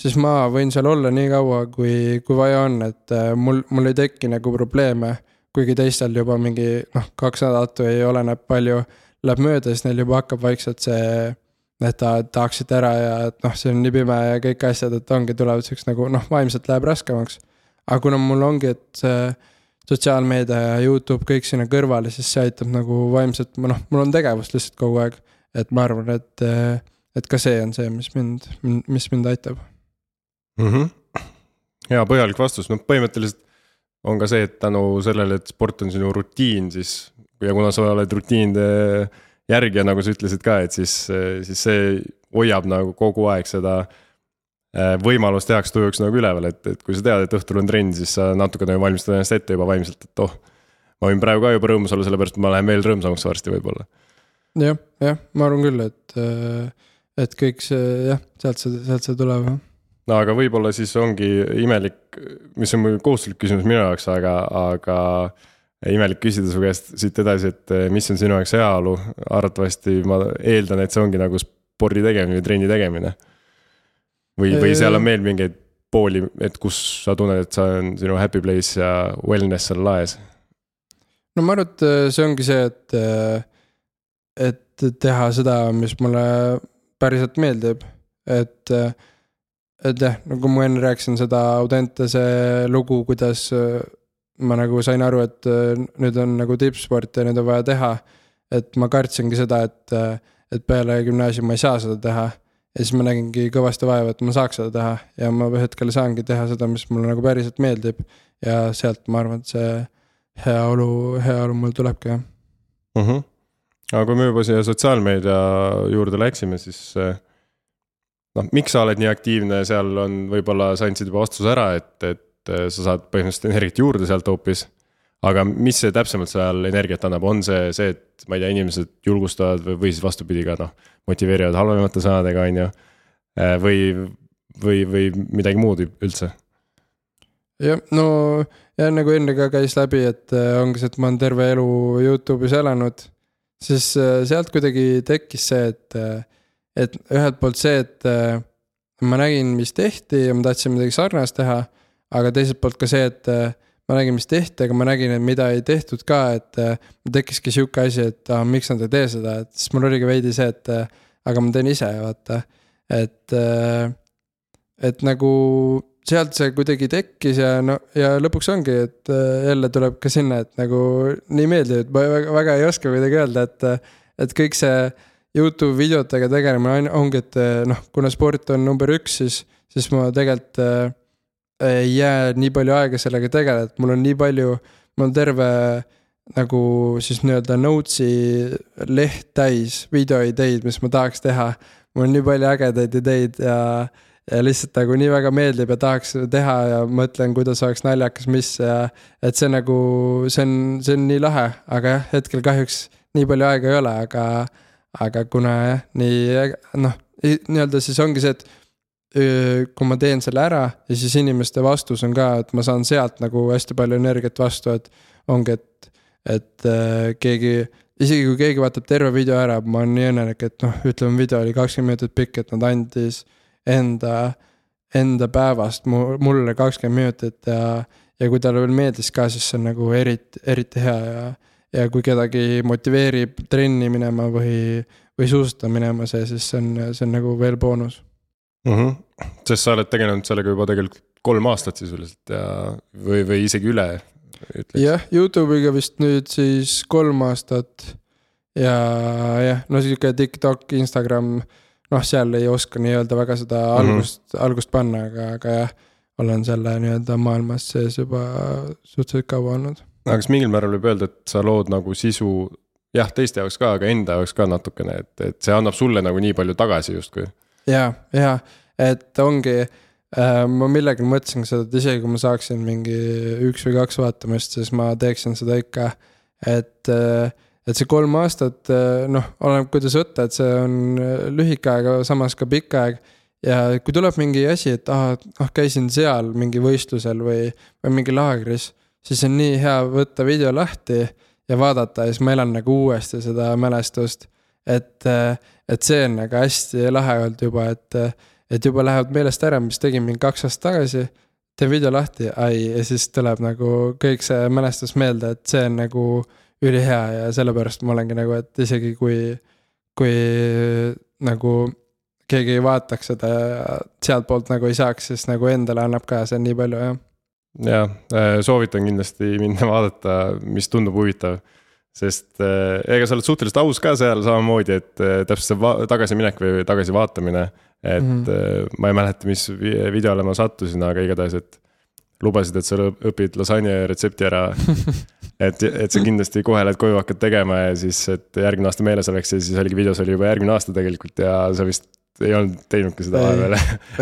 siis ma võin seal olla nii kaua, kui, kui vaja on, et mul, mul ei teki nagu probleeme. kuigi teistel juba mingi noh, kaks nädalat või oleneb palju läheb mööda, siis neil juba hakkab vaikselt see et ta tahaksid ära ja et noh, see on nii pime ja kõik asjad, et ongi, tulevad siuksed nagu noh, vaimselt läheb raskemaks. aga kuna mul ongi, et see sotsiaalmeedia ja Youtube kõik sinna kõrvale, siis see aitab nagu vaimselt, noh, mul on tegevust lihtsalt kogu aeg. et ma arvan, et, et ka see on see, mis mind, mis mind aitab mm. -hmm. hea põhjalik vastus, noh põhimõtteliselt on ka see, et tänu sellele, et sport on sinu rutiin, siis ja kuna sa oled rutiinide järgi ja nagu sa ütlesid ka, et siis, siis see hoiab nagu kogu aeg seda äh, võimalust heaks tujuks nagu üleval, et, et kui sa tead, et õhtul on trenn, siis sa natukene valmistad ennast ette juba vaimselt, et oh. ma võin praegu ka juba rõõmus olla, sellepärast ma lähen veel rõõmsamaks varsti võib-olla. jah, jah, ma arvan küll, et, äh, et kõik see jah, sealt see, sealt see tuleb jah no aga võib-olla siis ongi imelik, mis on kohustuslik küsimus minu jaoks, aga, aga imelik küsida su käest siit edasi, et eh, mis on sinu jaoks heaolu, arvatavasti ma eeldan, et see ongi nagu spordi tegemine või trenni tegemine. või, või seal on veel mingeid pooli, et kus sa tunned, et see on sinu happy place ja wellness seal laes? no ma arvan, et eh, see ongi see, et, eh, et teha seda, mis mulle päriselt meeldib, et et jah, nagu ma enne rääkisin seda Audentese lugu, kuidas ma nagu sain aru, et äh, nüüd on nagu tippsport ja nüüd on vaja teha. et ma kartsingi seda, et, äh, et peale gümnaasiumi ma ei saa seda teha. ja siis ma nägingi kõvasti vaeva, et ma saaks seda teha ja ma hetkel saangi teha seda, mis mulle nagu päriselt meeldib. ja sealt ma arvan, et see heaolu, heaolu mul tulebki jah mm. -hmm. aga kui me juba siia sotsiaalmeedia juurde läksime, siis äh, noh, miks sa oled nii aktiivne, seal on, võib-olla sa andsid juba vastuse ära, et, et äh, sa saad põhimõtteliselt energiat juurde sealt hoopis. aga mis see täpsemalt seal energiat annab, on see see, et ma ei tea, inimesed julgustavad või, või siis vastupidi ka noh, motiveerivad halvemate sõnadega, on ju. Äh, või, või, või midagi muud üldse? jah, no ja nagu enne ka käis läbi, et äh, ongi see, et ma olen terve elu Youtube'is elanud. siis sealt kuidagi tekkis see, et, et ühelt poolt see, et ma nägin, mis tehti ja ma tahtsin midagi sarnast teha aga teiselt poolt ka see, et äh, ma nägin, mis tehti, aga ma nägin, et mida ei tehtud ka, et äh, tekkiski sihuke asi, et ah, miks nad ei tee seda, et siis mul oligi veidi see, et äh, aga ma teen ise, vaata. et, et nagu sealt see kuidagi tekkis ja no ja lõpuks ongi, et jälle tuleb ka sinna, et nagu nii meeldiv, et ma väga, väga ei oska kuidagi öelda, et, et kõik see Youtube videotega tegelemine ongi, et noh, kuna sport on number üks, siis, siis ma tegelikult ei jää nii palju aega sellega tegeleda, et mul on nii palju, mul on terve nagu siis nii-öelda notes'i leht täis videoideid, mis ma tahaks teha. mul on nii palju ägedaid ideid ja, ja lihtsalt nagu nii väga meeldib ja tahaks teha ja mõtlen, kuidas oleks naljakas, mis ja. et see nagu, see on, see on nii lahe, aga jah, hetkel kahjuks nii palju aega ei ole, aga, aga kuna jah, nii noh, nii-öelda siis ongi see, et kui ma teen selle ära ja siis inimeste vastus on ka, et ma saan sealt nagu hästi palju energiat vastu, et ongi, et, et äh, keegi, isegi kui keegi vaatab terve video ära, ma olen nii õnnelik, et noh, ütleme, video oli kakskümmend minutit pikk, et nad andis enda, enda päevast mulle kakskümmend minutit ja, ja kui talle veel meeldis ka, siis see on nagu eriti, eriti hea ja, ja kui kedagi motiveerib trenni minema või, või suusatama minema see, siis see on, see on nagu veel boonus mm. -hmm. sest sa oled tegelenud sellega juba tegelikult kolm aastat sisuliselt ja, või, või isegi üle. jah, Youtube'iga vist nüüd siis kolm aastat. ja jah, no sihuke TikTok, Instagram, noh, seal ei oska nii-öelda väga seda mm -hmm. algust, algust panna, aga, aga jah. olen selle nii-öelda maailmas sees juba suhteliselt kaua olnud. Aga kas mingil määral võib öelda, et sa lood nagu sisu jah, teiste jaoks ka, aga enda jaoks ka natukene, et, et see annab sulle nagu nii palju tagasi justkui ja, ja, et ongi äh,, ma millegagi mõtlesin seda, et isegi kui ma saaksin mingi üks või kaks vaatamist, siis ma teeksin seda ikka. et äh,, et see kolm aastat, noh, oleneb, kuidas võtta, et see on lühike aeg, aga samas ka pikk aeg. ja kui tuleb mingi asi, et ah, ah käisin seal mingi võistlusel või, või mingi laagris, siis on nii hea võtta video lahti ja vaadata ja siis ma elan nagu uuesti seda mälestust. et, et see on nagu hästi lahe olnud juba, et, et juba lähevad meelest ära, mis tegin mingi kaks aastat tagasi teen video lahti, ai, ja siis tuleb nagu kõik see mälestus meelde, et see on nagu ülihea ja sellepärast ma olengi nagu, et isegi kui, kui nagu keegi ei vaataks seda ja sealtpoolt nagu ei saaks, siis nagu endale annab ka see nii palju, jah. Ja äh, soovitan kindlasti minna vaadata, mis tundub huvitav. sest äh, ega sa oled suhteliselt aus ka seal samamoodi, et äh, täpselt see tagasiminek või tagasivaatamine et mm -hmm. ma ei mäleta, mis videole ma sattusin, aga igatahes, et lubasid, et sa õpid lasanje retsepti ära et, et sa kindlasti kohe lähed koju, hakkad tegema ja siis, et järgmine aasta meeles oleks ja siis oligi videos oli juba järgmine aasta tegelikult ja sa vist ei olnud teinudki seda vahepeal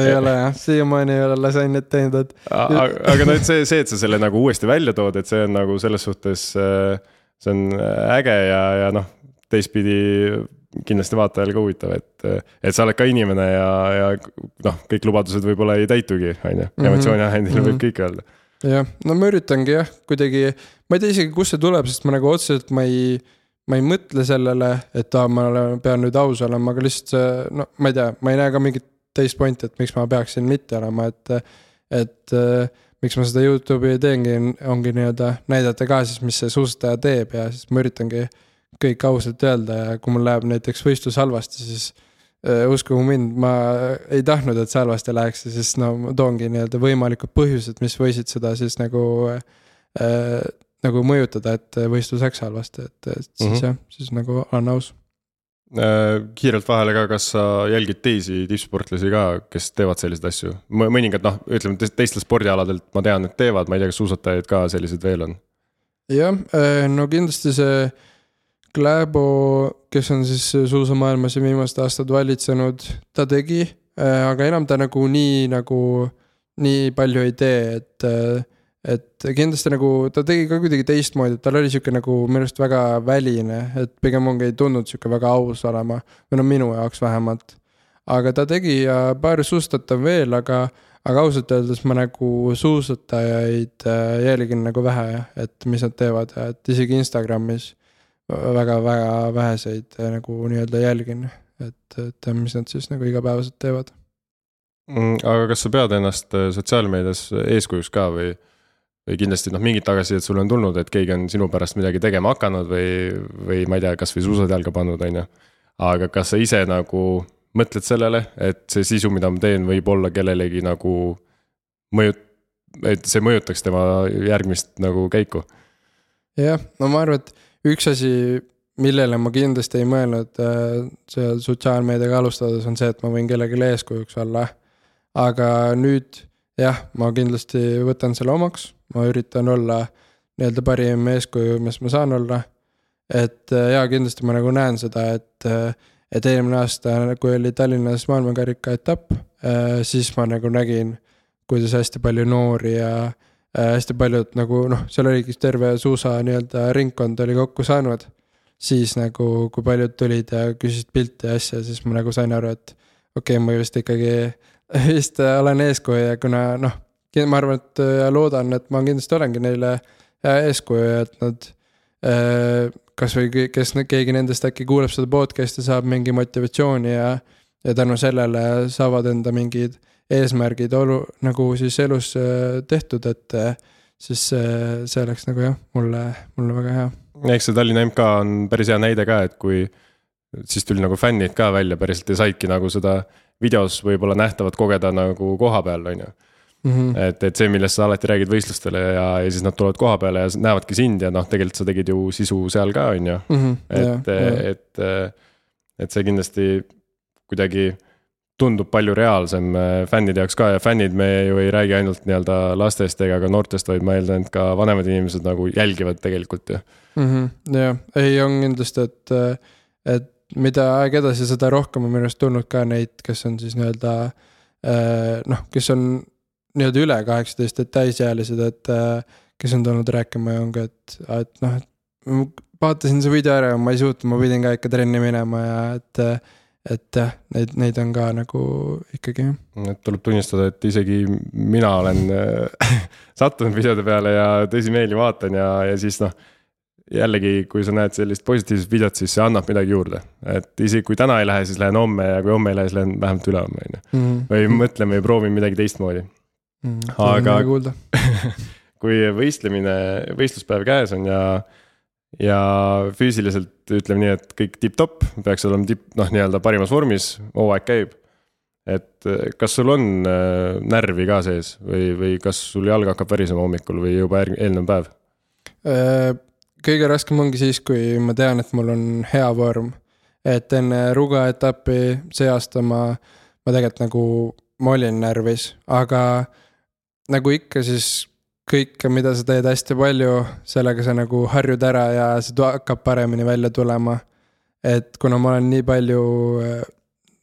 ei ole jah, siiamaani ei ole lasanjat teinud, et. aga no, et see, see, et sa selle nagu uuesti välja tood, et see on nagu selles suhtes, äh, see on äge ja, ja noh, teistpidi kindlasti vaatajale ka huvitav, et, et sa oled ka inimene ja, ja noh, kõik lubadused võib-olla ei täitugi, on ju, mhm. emotsiooniahendil mm -hmm. võib mhm. kõike öelda. jah, no ma üritangi jah, kuidagi, ma ei tea isegi, kust see tuleb, sest ma nagu otseselt ma ei, ma ei mõtle sellele, et aa, ma pean nüüd aus olema, aga lihtsalt no ma ei tea, ma ei näe ka mingit teist pointi, et miks ma peaksin mitte olema, et, et miks ma seda Youtube'i teengi, ongi nii-öelda näidata ka siis, mis see suusataja teeb ja siis ma üritangi kõik ausalt öelda ja kui mul läheb näiteks võistlus halvasti, siis äh, uskuge mind, ma ei tahtnud, et see halvasti läheks ja siis no ma toongi nii-öelda võimalikud põhjused, mis võisid seda siis nagu äh,. Nagu mõjutada, et võistlus läks halvasti, et, siis mm -hmm. jah, siis nagu olen aus äh,. kiirelt vahele ka, kas sa jälgid teisi tippsportlasi ka, kes teevad selliseid asju? mõningad noh, ütleme teistelt spordialadelt ma tean, et teevad, ma ei tea, kas suusatajaid ka selliseid veel on? jah, äh, no kindlasti see Kläbo, kes on siis suusamaailmas viimased aastad valitsenud, ta tegi, äh, aga enam ta nagu nii nagu, nii palju ei tee, et. Et kindlasti nagu ta tegi ka kuidagi teistmoodi, et tal oli sihuke nagu minu arust väga väline, et pigem ongi ei tundnud sihuke väga aus olema, või no minu jaoks vähemalt. aga ta tegi ja paar suusatajat on veel, aga, aga ausalt öeldes ma nagu suusatajaid äh, jälgin nagu vähe, et mis nad teevad, et isegi Instagramis väga-väga väheseid äh, nagu nii-öelda jälgin, et, et mis nad siis nagu igapäevaselt teevad mm,. aga kas sa pead ennast äh, sotsiaalmeedias eeskujuks ka või, või kindlasti noh, mingit tagasisidet sulle on tulnud, et keegi on sinu pärast midagi tegema hakanud või, või ma ei tea, kasvõi suusad jalga pannud, on ju. aga kas sa ise nagu mõtled sellele, et see sisu, mida ma teen, võib olla kellelegi nagu mõjut-, et see mõjutaks tema järgmist nagu käiku? jah, no ma arvan, et üks asi, millele ma kindlasti ei mõelnud äh, seal sotsiaalmeediaga alustades, on see, et ma võin kellelegi eeskujuks olla. aga nüüd jah, ma kindlasti võtan selle omaks, ma üritan olla nii-öelda parim eeskuju, mis ma saan olla. et äh, jaa, kindlasti ma nagu näen seda, et, äh, et eelmine aasta, kui oli Tallinnas maailmakarika etapp, siis ma nagu nägin, kuidas hästi palju noori ja Äh, hästi paljud nagu noh, seal oligi terve suusa nii-öelda ringkond oli kokku saanud. siis nagu, kui paljud tulid ja küsisid pilti ja asja, siis ma nagu sain aru, et okei okay,, ma vist ikkagi vist olen eeskuju ja kuna noh, ma arvan, et ja loodan, et ma kindlasti olengi neile eeskuju ja et nad äh, kasvõi kes, keegi nendest äkki kuuleb seda podcast'i, saab mingi motivatsiooni ja, ja tänu sellele saavad enda mingid eesmärgid olu-, nagu siis elus äh, tehtud, et äh, siis see oleks nagu jah, mulle, mulle väga hea. eks see Tallinna MK on päris hea näide ka, et kui siis tuli nagu fännid ka välja päriselt ja saidki nagu seda videos võib-olla nähtavat kogeda nagu koha peal, on ju. Mm -hmm. et, et see, millest sa alati räägid võistlustele ja, ja siis nad tulevad koha peale ja näevadki sind ja noh, tegelikult sa tegid ju sisu seal ka, on ju. Mhm, et, et, et see kindlasti kuidagi tundub palju reaalsem äh, fännide jaoks ka ja fännid, me ju ei räägi ainult nii-öelda lastest ega ka noortest, vaid ma eeldan, et ka vanemad inimesed nagu jälgivad tegelikult ju mm. -hmm. jah, ei on kindlasti, et, äh, et mida aeg edasi, seda rohkem on minu arust tulnud ka neid, kes on siis nii-öelda äh, noh, kes on nii-öelda üle kaheksateist, et täisealised, et kes on tulnud rääkima ja ongi, et, et noh, et vaatasin see video ära ja ma ei suutnud, ma pidin ka ikka trenni minema ja et et jah, neid, neid on ka nagu ikkagi et tuleb tunnistada, et isegi mina olen sattunud videode peale ja tõsimeeli vaatan ja, ja siis noh. jällegi, kui sa näed sellist positiivset videot, siis see annab midagi juurde, et isegi kui täna ei lähe, siis lähen homme ja kui homme ei lähe, siis lähen vähemalt ülehomme on ju. Mhm. või mõtlen või proovin midagi teistmoodi mm. aga kui võistlemine, võistluspäev käes on ja ja füüsiliselt ütleme nii, et kõik tipp-topp, peaks olema tipp, noh, nii-öelda parimas vormis, hooaeg käib. et eh, kas sul on äh, närvi ka sees või, või kas sul jalg hakkab värisema hommikul või juba eelnev päev? Äh, kõige raskem ongi siis, kui ma tean, et mul on hea vorm. et enne Ruga etappi see aasta ma, ma tegelikult nagu, ma olin närvis, aga nagu ikka, siis kõike, mida sa teed hästi palju, sellega sa nagu harjud ära ja see hakkab paremini välja tulema. et kuna ma olen nii palju äh,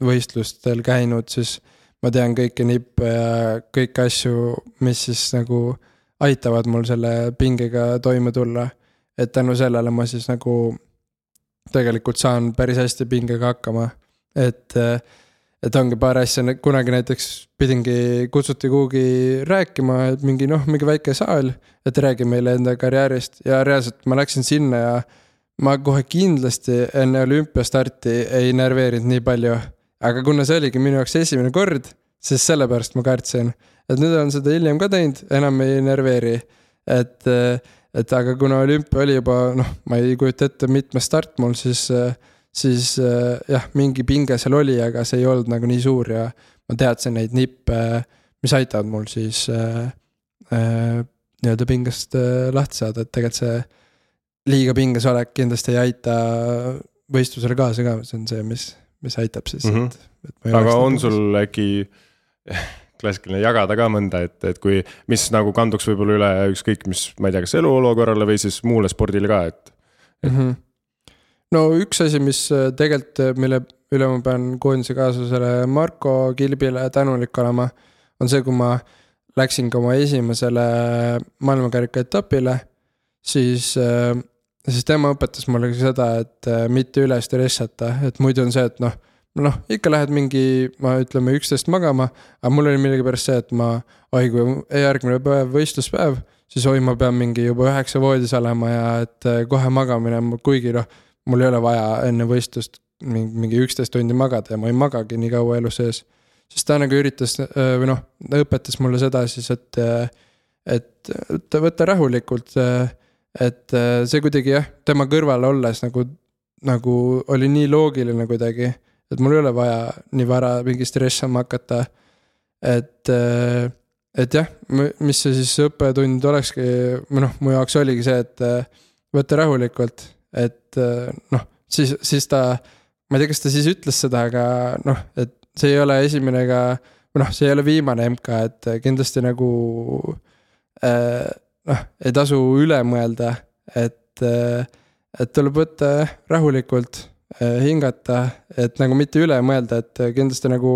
võistlustel käinud, siis ma tean kõiki nippe ja kõiki asju, mis siis nagu aitavad mul selle pingega toime tulla. et tänu sellele ma siis nagu tegelikult saan päris hästi pingega hakkama, et äh, et ongi paar asja, kunagi näiteks pidingi, kutsuti kuhugi rääkima, et mingi noh, mingi väike saal, et räägi meile enda karjäärist ja reaalselt ma läksin sinna ja ma kohe kindlasti enne olümpiastarti ei närveerinud nii palju. aga kuna see oligi minu jaoks esimene kord, siis sellepärast ma kartsin. et nüüd olen seda hiljem ka teinud, enam ei närveeri. et, et aga kuna olümpia oli juba noh, ma ei kujuta ette, mitmes start mul siis äh, siis äh, jah, mingi pinge seal oli, aga see ei olnud nagu nii suur ja ma teadsin neid nippe, mis aitavad mul siis äh, äh, nii-öelda pingest äh, lahti saada, et tegelikult see liiga pinges olek kindlasti ei aita võistlusele kaasa ka, see on see, mis, mis aitab siis mm. -hmm. Et, et aga on pinges. sul äkki klassikaline jagada ka mõnda, et, et kui, mis nagu kanduks võib-olla üle ükskõik mis, ma ei tea, kas eluolukorrale või siis muule spordile ka, et, et mm. -hmm no üks asi, mis äh, tegelikult, äh, mille üle ma pean koondise kaaslasele Marko Kilbile tänulik olema, on see, kui ma läksin ka oma esimesele maailmakarika etapile, siis, äh, siis tema õpetas mulle ka seda, et mitte üle stressata, et muidu on see, et noh, noh, ikka lähed mingi, ma ütleme, üksteist magama, aga mul oli millegipärast see, et ma, oi kui järgmine päev võistluspäev, siis oi, ma pean mingi juba üheksa voodis olema ja et kohe magamine, kuigi noh mul ei ole vaja enne võistlust mingi üksteist tundi magada ja ma ei magagi nii kaua elu sees. siis ta nagu üritas või noh, õpetas mulle seda siis, et, et, et võtta rahulikult. et see kuidagi jah, tema kõrval olles nagu, nagu oli nii loogiline kuidagi, et mul ei ole vaja nii vara mingi stressama hakata. et, et jah, mis see siis õppetund olekski, või noh, mu jaoks oligi see, et võtta rahulikult et eh, noh, siis, siis ta, ma ei tea, kas ta siis ütles seda, aga noh, et see ei ole esimene ega, või noh, see ei ole viimane MK, et kindlasti nagu äh, noh, ei tasu üle mõelda, et äh,, et tuleb võtta rahulikult äh,, hingata, et nagu mitte üle mõelda, et kindlasti nagu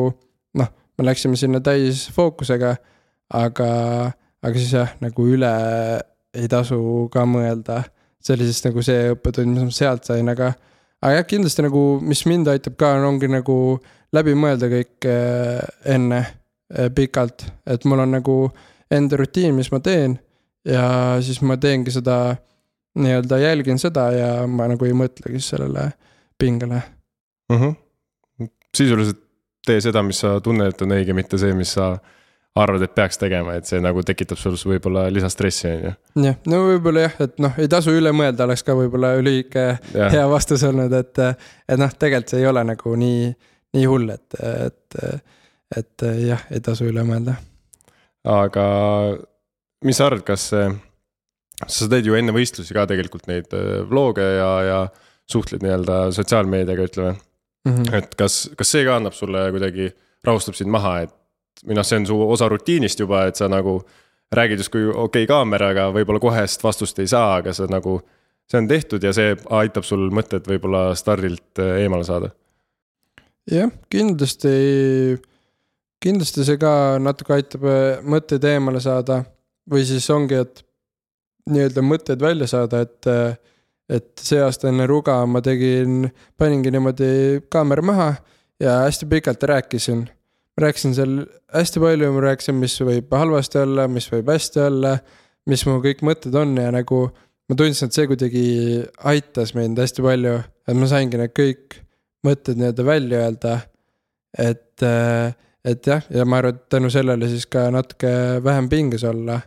noh, me läksime sinna täis fookusega, aga, aga siis jah, nagu üle ei tasu ka mõelda see oli siis nagu see õppetund, mis ma sealt sain, aga, aga jah, kindlasti nagu, mis mind aitab ka, ongi nagu läbi mõelda kõik eh, enne eh, pikalt, et mul on nagu enda rutiin, mis ma teen ja siis ma teengi seda, nii-öelda jälgin seda ja ma nagu ei mõtlegi sellele pingele mm. -hmm. sisuliselt tee seda, mis sa tunned, et on õige, mitte see, mis sa arvad, et peaks tegema, et see nagu tekitab sul võib-olla lisastressi, on ju. jah, no võib-olla jah, et noh, ei tasu üle mõelda, oleks ka võib-olla lühike hea vastus olnud, et. et noh, tegelikult see ei ole nagu nii, nii hull, et, et, et jah, ei tasu üle mõelda. aga mis sa arvad, kas, sa teed ju enne võistlusi ka tegelikult neid äh, vlog'e ja, ja suhtled nii-öelda sotsiaalmeediaga, ütleme mm. -hmm. et kas, kas see ka annab sulle kuidagi, rahustab sind maha, et või noh, see on su osa rutiinist juba, et sa nagu räägid justkui okei okay, kaameraga, võib-olla kohest vastust ei saa, aga sa nagu. see on tehtud ja see aitab sul mõtted võib-olla stardilt äh, eemale saada. jah, kindlasti, kindlasti see ka natuke aitab äh, mõtteid eemale saada või siis ongi, et nii-öelda mõtteid välja saada, et. Äh, et see aasta enne Ruga ma tegin, paningi niimoodi kaamera maha ja hästi pikalt rääkisin. Ma rääkisin seal hästi palju, ma rääkisin, mis võib halvasti olla, mis võib hästi olla, mis mu kõik mõtted on ja nagu ma tundsin, et see kuidagi aitas mind hästi palju, et ma saingi need kõik mõtted nii-öelda välja öelda. et, et jah, ja ma arvan, et tänu sellele siis ka natuke vähem pinges olla.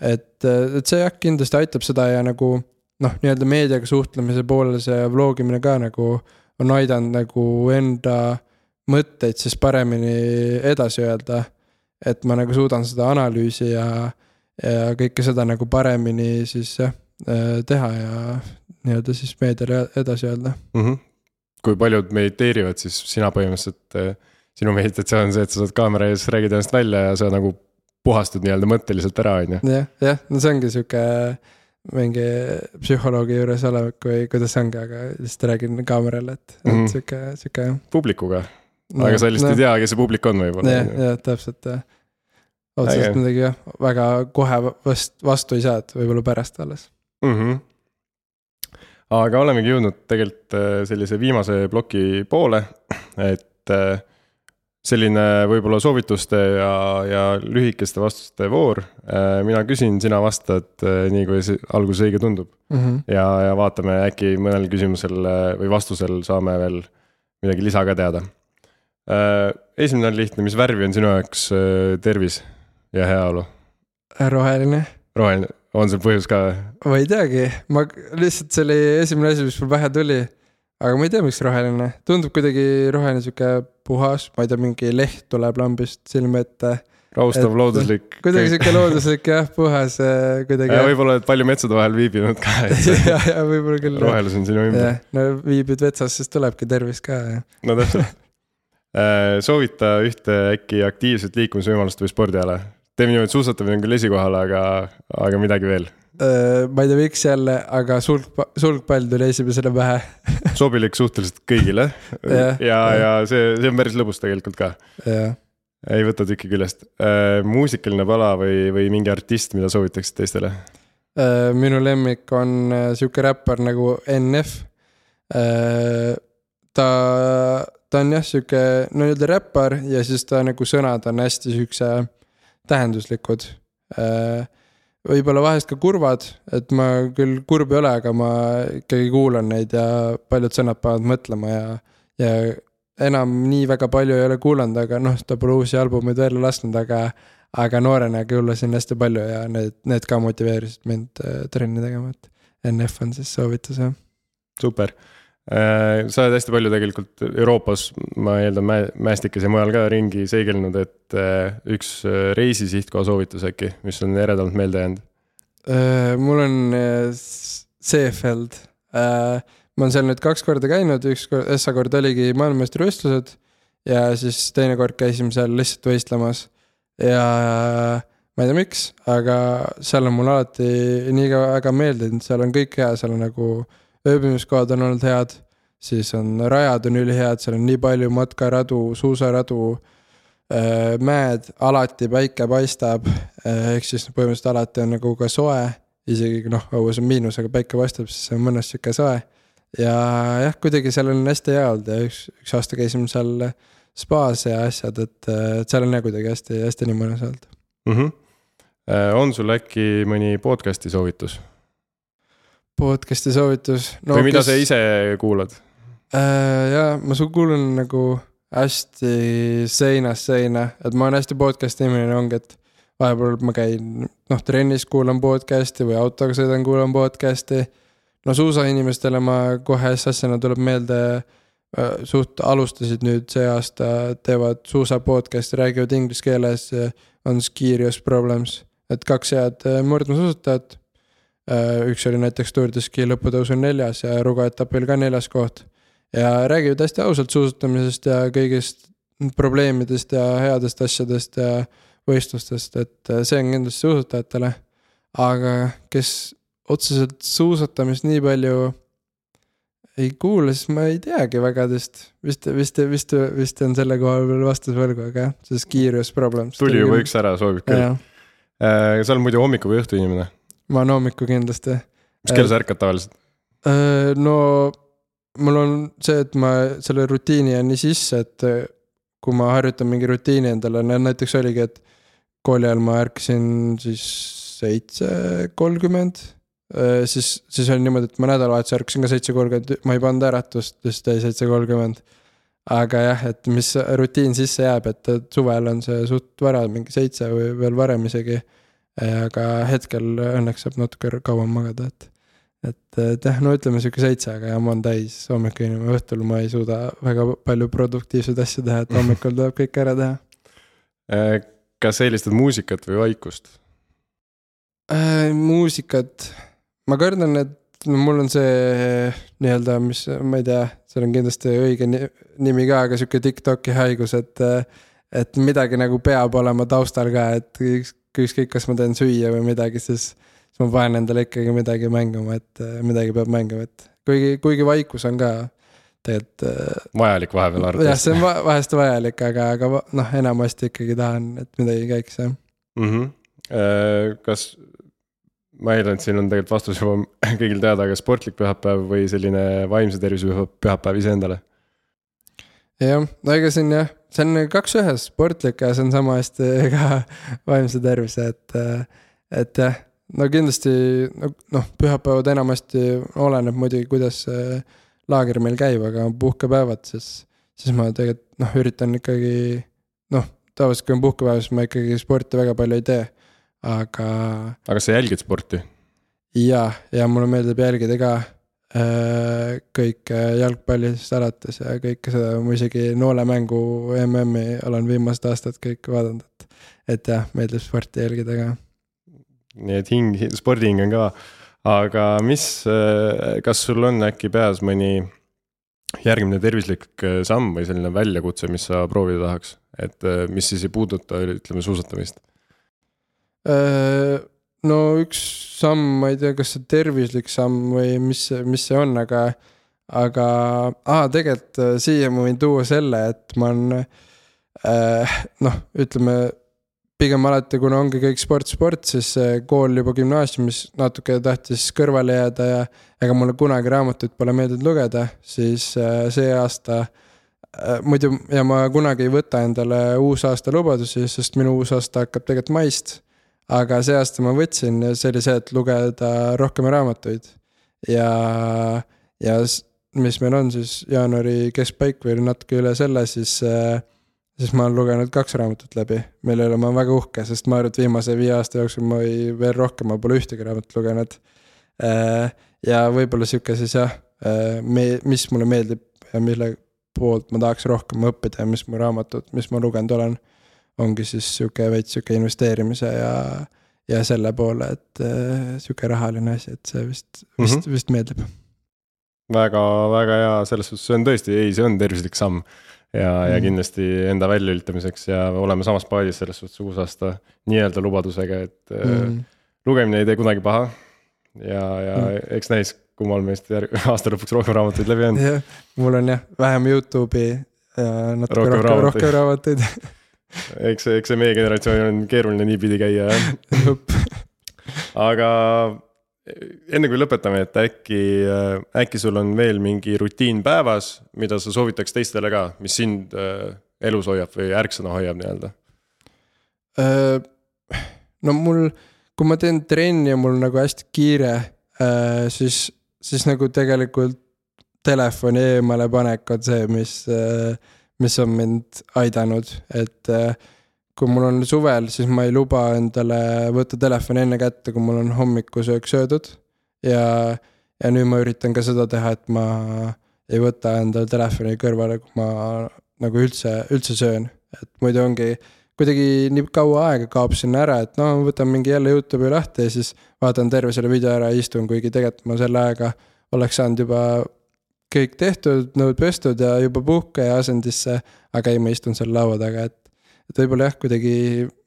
et, et see jah, kindlasti aitab seda ja nagu noh, nii-öelda meediaga suhtlemise poolel see vlogimine ka nagu on aidanud nagu enda mõtteid siis paremini edasi öelda. et ma nagu suudan seda analüüsi ja, ja kõike seda nagu paremini siis jah, teha ja nii-öelda siis meediale edasi öelda mm. -hmm. kui paljud mediteerivad, siis sina põhimõtteliselt, äh, sinu meditatsioon on see, et sa saad kaamera ees, räägid ennast välja ja sa nagu puhastud nii-öelda mõtteliselt ära, on ju. jah, jah, no see ongi sihuke mingi psühholoogi juures olek või kuidas ongi, aga lihtsalt räägin kaamerale, et mm, -hmm. et sihuke, sihuke jah. publikuga aga sa lihtsalt ei tea, kes see publik on võib-olla. jah, jah, täpselt jah. otseselt midagi jah, väga kohe vast-, vastu ei saa, et võib-olla pärast alles mm. -hmm. aga olemegi jõudnud tegelikult äh, sellise viimase ploki poole, et äh, selline võib-olla soovituste ja, ja lühikeste vastuste voor. Äh, mina küsin, sina vastad nii, kui alguses õige tundub mm. -hmm. ja, ja vaatame, äkki mõnel küsimusel või vastusel saame veel midagi lisa ka teada. Esimene on lihtne, mis värvi on sinu jaoks tervis ja heaolu? roheline. roheline, on sul põhjus ka? ma ei teagi, ma lihtsalt see oli esimene asi, mis mul pähe tuli aga ma ei tea, miks roheline, tundub kuidagi roheline sihuke puhas, ma ei tea, mingi leht tuleb lambist silme ette. raustav, looduslik. kuidagi sihuke looduslik jah, puhas äh, kuidagi. võib-olla oled palju metsade vahel viibinud ka ja, ja võib-olla küll. rohelus on sinu ümber. no viibid metsas, siis tulebki tervis ka. no täpselt äh, soovita ühte äkki aktiivset liikumisvõimalust või spordiala. teeme niimoodi, suusatamine on küll esikohal, aga, aga midagi veel Äh, ma ei tea, miks jälle, aga sulg, sulgpall tuli esimesena pähe sobilik suhteliselt kõigile ja, ja, ja see, see on päris lõbus tegelikult ka. ei võta tükki küljest äh,. muusikaline pala või, või mingi artist, mida soovitaksid teistele äh,? minu lemmik on äh, sihuke räppar nagu NF äh,. ta, ta on jah, sihuke no nii-öelda räppar ja siis ta nagu sõnad on hästi siukse tähenduslikud äh, võib-olla vahest ka kurvad, et ma küll kurb ei ole, aga ma ikkagi kuulan neid ja paljud sõnad panevad mõtlema ja, ja enam nii väga palju ei ole kuulanud, aga noh, ta pole uusi albumeid välja lasknud, aga, aga noorena kuulasin hästi palju ja need, need ka motiveerisid mind äh, trenni tegema, et NF on siis soovitus, jah. super sa oled hästi palju tegelikult Euroopas, ma eeldan, mäestikes ja mujal ka ringi seigelnud, et äh, üks äh, reisi sihtkoha soovitus äkki, mis on eredamalt meelde jäänud? mul on Seefeld. ma olen seal nüüd kaks korda käinud, üks kord, Essa kord oligi maailmameistrivõistlused ja siis teine kord käisime seal lihtsalt võistlemas. ja ma ei tea, miks, aga seal on mulle alati nii väga meeldinud, seal on kõik hea, seal on nagu ööbimiskohad on olnud head, siis on rajad on ülihead, seal on nii palju matkaradu, suusaradu, äh, mäed, alati päike paistab, äh, ehk siis põhimõtteliselt alati on nagu ka soe, isegi noh, õues on miinus, aga päike paistab, siis on mõnus sihuke soe. ja jah, kuidagi seal on hästi hea olnud ja üks, üks aasta käisime seal spaas ja asjad, et, et seal on jah kuidagi hästi, hästi nii mõnus olnud mm. -hmm. on sul äkki mõni podcast'i soovitus? Podcast'i soovitus no,. või mida kes... sa ise kuulad äh,? jaa, ma kuulan nagu hästi seinast seina, et ma olen hästi podcast'i inimene ongi, et vahepeal ma käin noh, trennis kuulan podcast'i või autoga sõidan, kuulan podcast'i. no suusainimestele ma kohe S-asjana tuleb meelde äh, suht alustasid nüüd see aasta, teevad suusa podcast'i, räägivad inglise keeles, on Skirios Problems, et kaks head äh, murdmaasuusatajat Äh, üks oli näiteks Tour de Ski lõputõusul neljas ja Ruga etapil ka neljas koht. ja räägivad hästi ausalt suusatamisest ja kõigist probleemidest ja headest asjadest ja võistlustest, et äh, see on kindlasti suusatajatele. aga kes otseselt suusatamist nii palju ei kuula, siis ma ei teagi väga teist. vist, vist, vist, vist on selle koha peal vastus võlgu, aga jah, see Skirius problem. tuli juba üks ära, sobib küll. Äh, sa oled muidu hommiku või õhtu inimene? Hommikul kindlasti. mis kell sa ärkad tavaliselt? Äh, no mul on see, et ma selle rutiini jään nii sisse, et äh, kui ma harjutan mingi rutiini endale, näiteks oligi, et kooli ajal ma ärkasin siis seitse kolmkümmend. Äh, siis, siis oli niimoodi, et ma nädalavahetusel ärkasin ka seitse kolmkümmend, ma ei pannud äratust, lihtsalt jäi seitse kolmkümmend. aga jah, et mis rutiin sisse jääb, et suvel on see suht vara, mingi seitse või veel varem isegi. Aga hetkel õnneks saab natuke kauem magada, et et, jah, no ütleme sihuke seitse, aga jah, ma olen täis hommikul inimene, õhtul ma ei suuda väga palju produktiivseid asju teha, et hommikul tuleb kõik ära teha. Äh, kas eelistad muusikat või vaikust äh,? muusikat, ma kardan, et no mul on see nii-öelda, mis, ma ei tea, seal on kindlasti õige nimi ka, aga sihuke Tiktoki haigus, et. et midagi nagu peab olema taustal ka, et ükskõik, kas ma teen süüa või midagi, siis ma panen endale ikkagi midagi mängima, et äh, midagi peab mängima, et kuigi, kuigi vaikus on ka tegelikult. Äh, vajalik vahepeal arvatavasti. jah, see on vahest vajalik, aga, aga noh, enamasti ikkagi tahan, et midagi käiks jah mm. -hmm. kas, ma eeldan, et siin on tegelikult vastus juba kõigil teada, aga sportlik pühapäev või selline vaimse tervise pühapäev iseendale? jah, no ega siin jah, see on kaks ühes, sportlik ja see on sama hästi ka vaimse tervise, et, et jah no kindlasti noh, pühapäevad enamasti oleneb muidugi, kuidas see laager meil käib, aga puhkepäevad, siis, siis ma tegelikult noh, üritan ikkagi noh, tavaliselt kui on puhkepäev, siis ma ikkagi sporti väga palju ei tee, aga. aga sa jälgid sporti? ja, ja mulle meeldib jälgida ka äh, kõike jalgpallist alates ja kõike seda, ma isegi noolemängu MM-i olen viimased aastad kõik vaadanud, et. et jah, meeldib sporti jälgida ka nii et hing, spordihing on ka. aga mis, äh, kas sul on äkki peas mõni järgmine tervislik äh, samm või selline väljakutse, mis sa proovida tahaks, et äh, mis siis ei puuduta, ütleme suusatamist? No üks samm, ma ei tea, kas see tervislik samm või mis, mis see on, aga, aga aa, tegelikult siia ma võin tuua selle, et ma olen noh, ütleme pigem alati, kuna ongi kõik sport, sport, siis kool juba gümnaasiumis natuke tahtis kõrvale jääda ja ega mulle kunagi raamatuid pole meeldinud lugeda, siis äh, see aasta äh, muidu ja ma kunagi ei võta endale uusaasta lubadusi, sest minu uusaasta hakkab tegelikult maist. Aga see aasta ma võtsin, see oli see, et lugeda rohkem raamatuid ja, ja mis meil on siis jaanuari keskpaik või natuke üle selle, siis äh, siis ma olen lugenud kaks raamatut läbi, mille üle ma olen väga uhke, sest ma arvan, et viimase viie aasta jooksul ma ei, veel rohkem, ma pole ühtegi raamatut lugenud. Äh, ja võib-olla sihuke siis jah, äh, me, mis mulle meeldib ja mille poolt ma tahaks rohkem õppida ja mis mu raamatud, mis ma lugenud olen. Ongi siis sihuke veits sihuke investeerimise ja, ja selle poole, et äh, sihuke rahaline asi, et see vist, vist mm, -hmm. vist meeldib. väga, väga hea, selles suhtes, see on tõesti, ei, see on tervislik samm ja mm., ja kindlasti enda väljaütlemiseks ja oleme samas paadis selles suhtes uusaasta nii-öelda lubadusega, et mm. lugemine ei tee kunagi paha. ja, ja mm. eks näis, kummal meist aasta lõpuks rohkem raamatuid läbi on. jah, mul on jah, vähem Youtube'i ja natuke rohkem, rohkem raamatuid eks, eks see meie generatsioonil on keeruline niipidi käia jah aga enne kui lõpetame, et äkki, äh, äkki sul on veel mingi rutiin päevas, mida sa soovitaks teistele ka, mis sind äh, elus hoiab või ärksõna hoiab nii-öelda? Äh, no mul, kui ma teen trenni ja mul nagu hästi kiire, siis, siis nagu tegelikult telefoni eemale panek on see, mis, mis on mind aidanud, et kui mul on suvel, siis ma ei luba endale võtta telefoni enne kätte, kui mul on hommikusöök söödud. ja, ja nüüd ma üritan ka seda teha, et ma ei võta endale telefoni kõrvale, kui ma nagu üldse, üldse söön. et muidu ongi kuidagi nii kaua aega kaob sinna ära, et noh, võtan mingi jälle Youtube'i lahti ja siis vaatan terve selle video ära ja istun, kuigi tegelikult ma selle ajaga oleks saanud juba kõik tehtud, nõud pestud ja juba puhkeja asendisse. aga ei, ma istun seal laua taga, et et võib-olla jah, kuidagi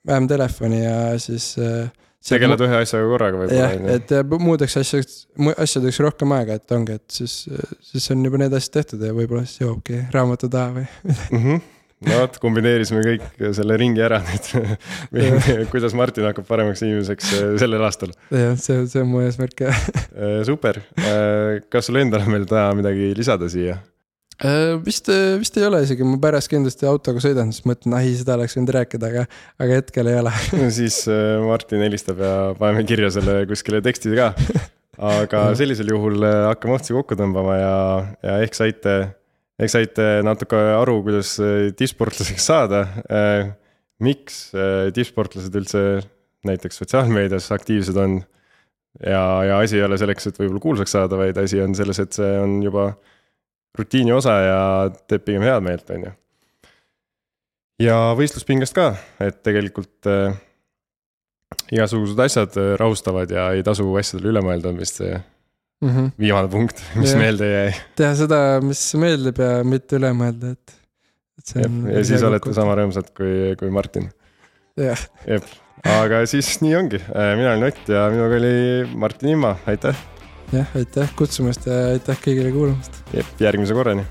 vähem telefoni ja siis äh,. tegeled ühe asjaga korraga võib-olla. jah, et muudeks asjadeks, asjadeks rohkem aega, et ongi, et siis, siis on juba need asjad tehtud ja võib-olla siis jõuabki raamatu taha või midagi mm. -hmm. No vot, kombineerisime kõik selle ringi ära nüüd kuidas Martin hakkab paremaks inimeseks äh, sellel aastal. jah, see, see on mu eesmärk jah. Äh, super, äh, kas sul endal on veel täna midagi lisada siia? vist, vist ei ole isegi, ma pärast kindlasti autoga sõidan, siis mõtlen, ai, seda oleks võinud rääkida, aga, aga hetkel ei ole no siis Martin helistab ja paneme kirja selle kuskile teksti ka. aga sellisel juhul hakkame otsi kokku tõmbama ja, ja ehk saite eks saite natuke aru, kuidas äh, tippsportlaseks saada. Äh, miks äh, tippsportlased üldse näiteks sotsiaalmeedias aktiivsed on. ja, ja asi ei ole selleks, et võib-olla kuulsaks saada, vaid asi on selles, et see on juba rutiini osa ja teeb pigem head meelt, on ju. ja võistluspingest ka, et tegelikult äh, igasugused asjad rahustavad ja ei tasu asjadele üle mõelda, on vist see mm. -hmm. viimane punkt, mis ja. meelde jäi. teha seda, mis meeldib ja mitte üle mõelda, et, et on. ja siis olete kokku. sama rõõmsad kui, kui Martin. jah. aga siis nii ongi, äh, mina olin Ott ja minuga oli Martin Imma, aitäh. jah, aitäh kutsumast ja aitäh kõigile kuulamast. järgmise korrani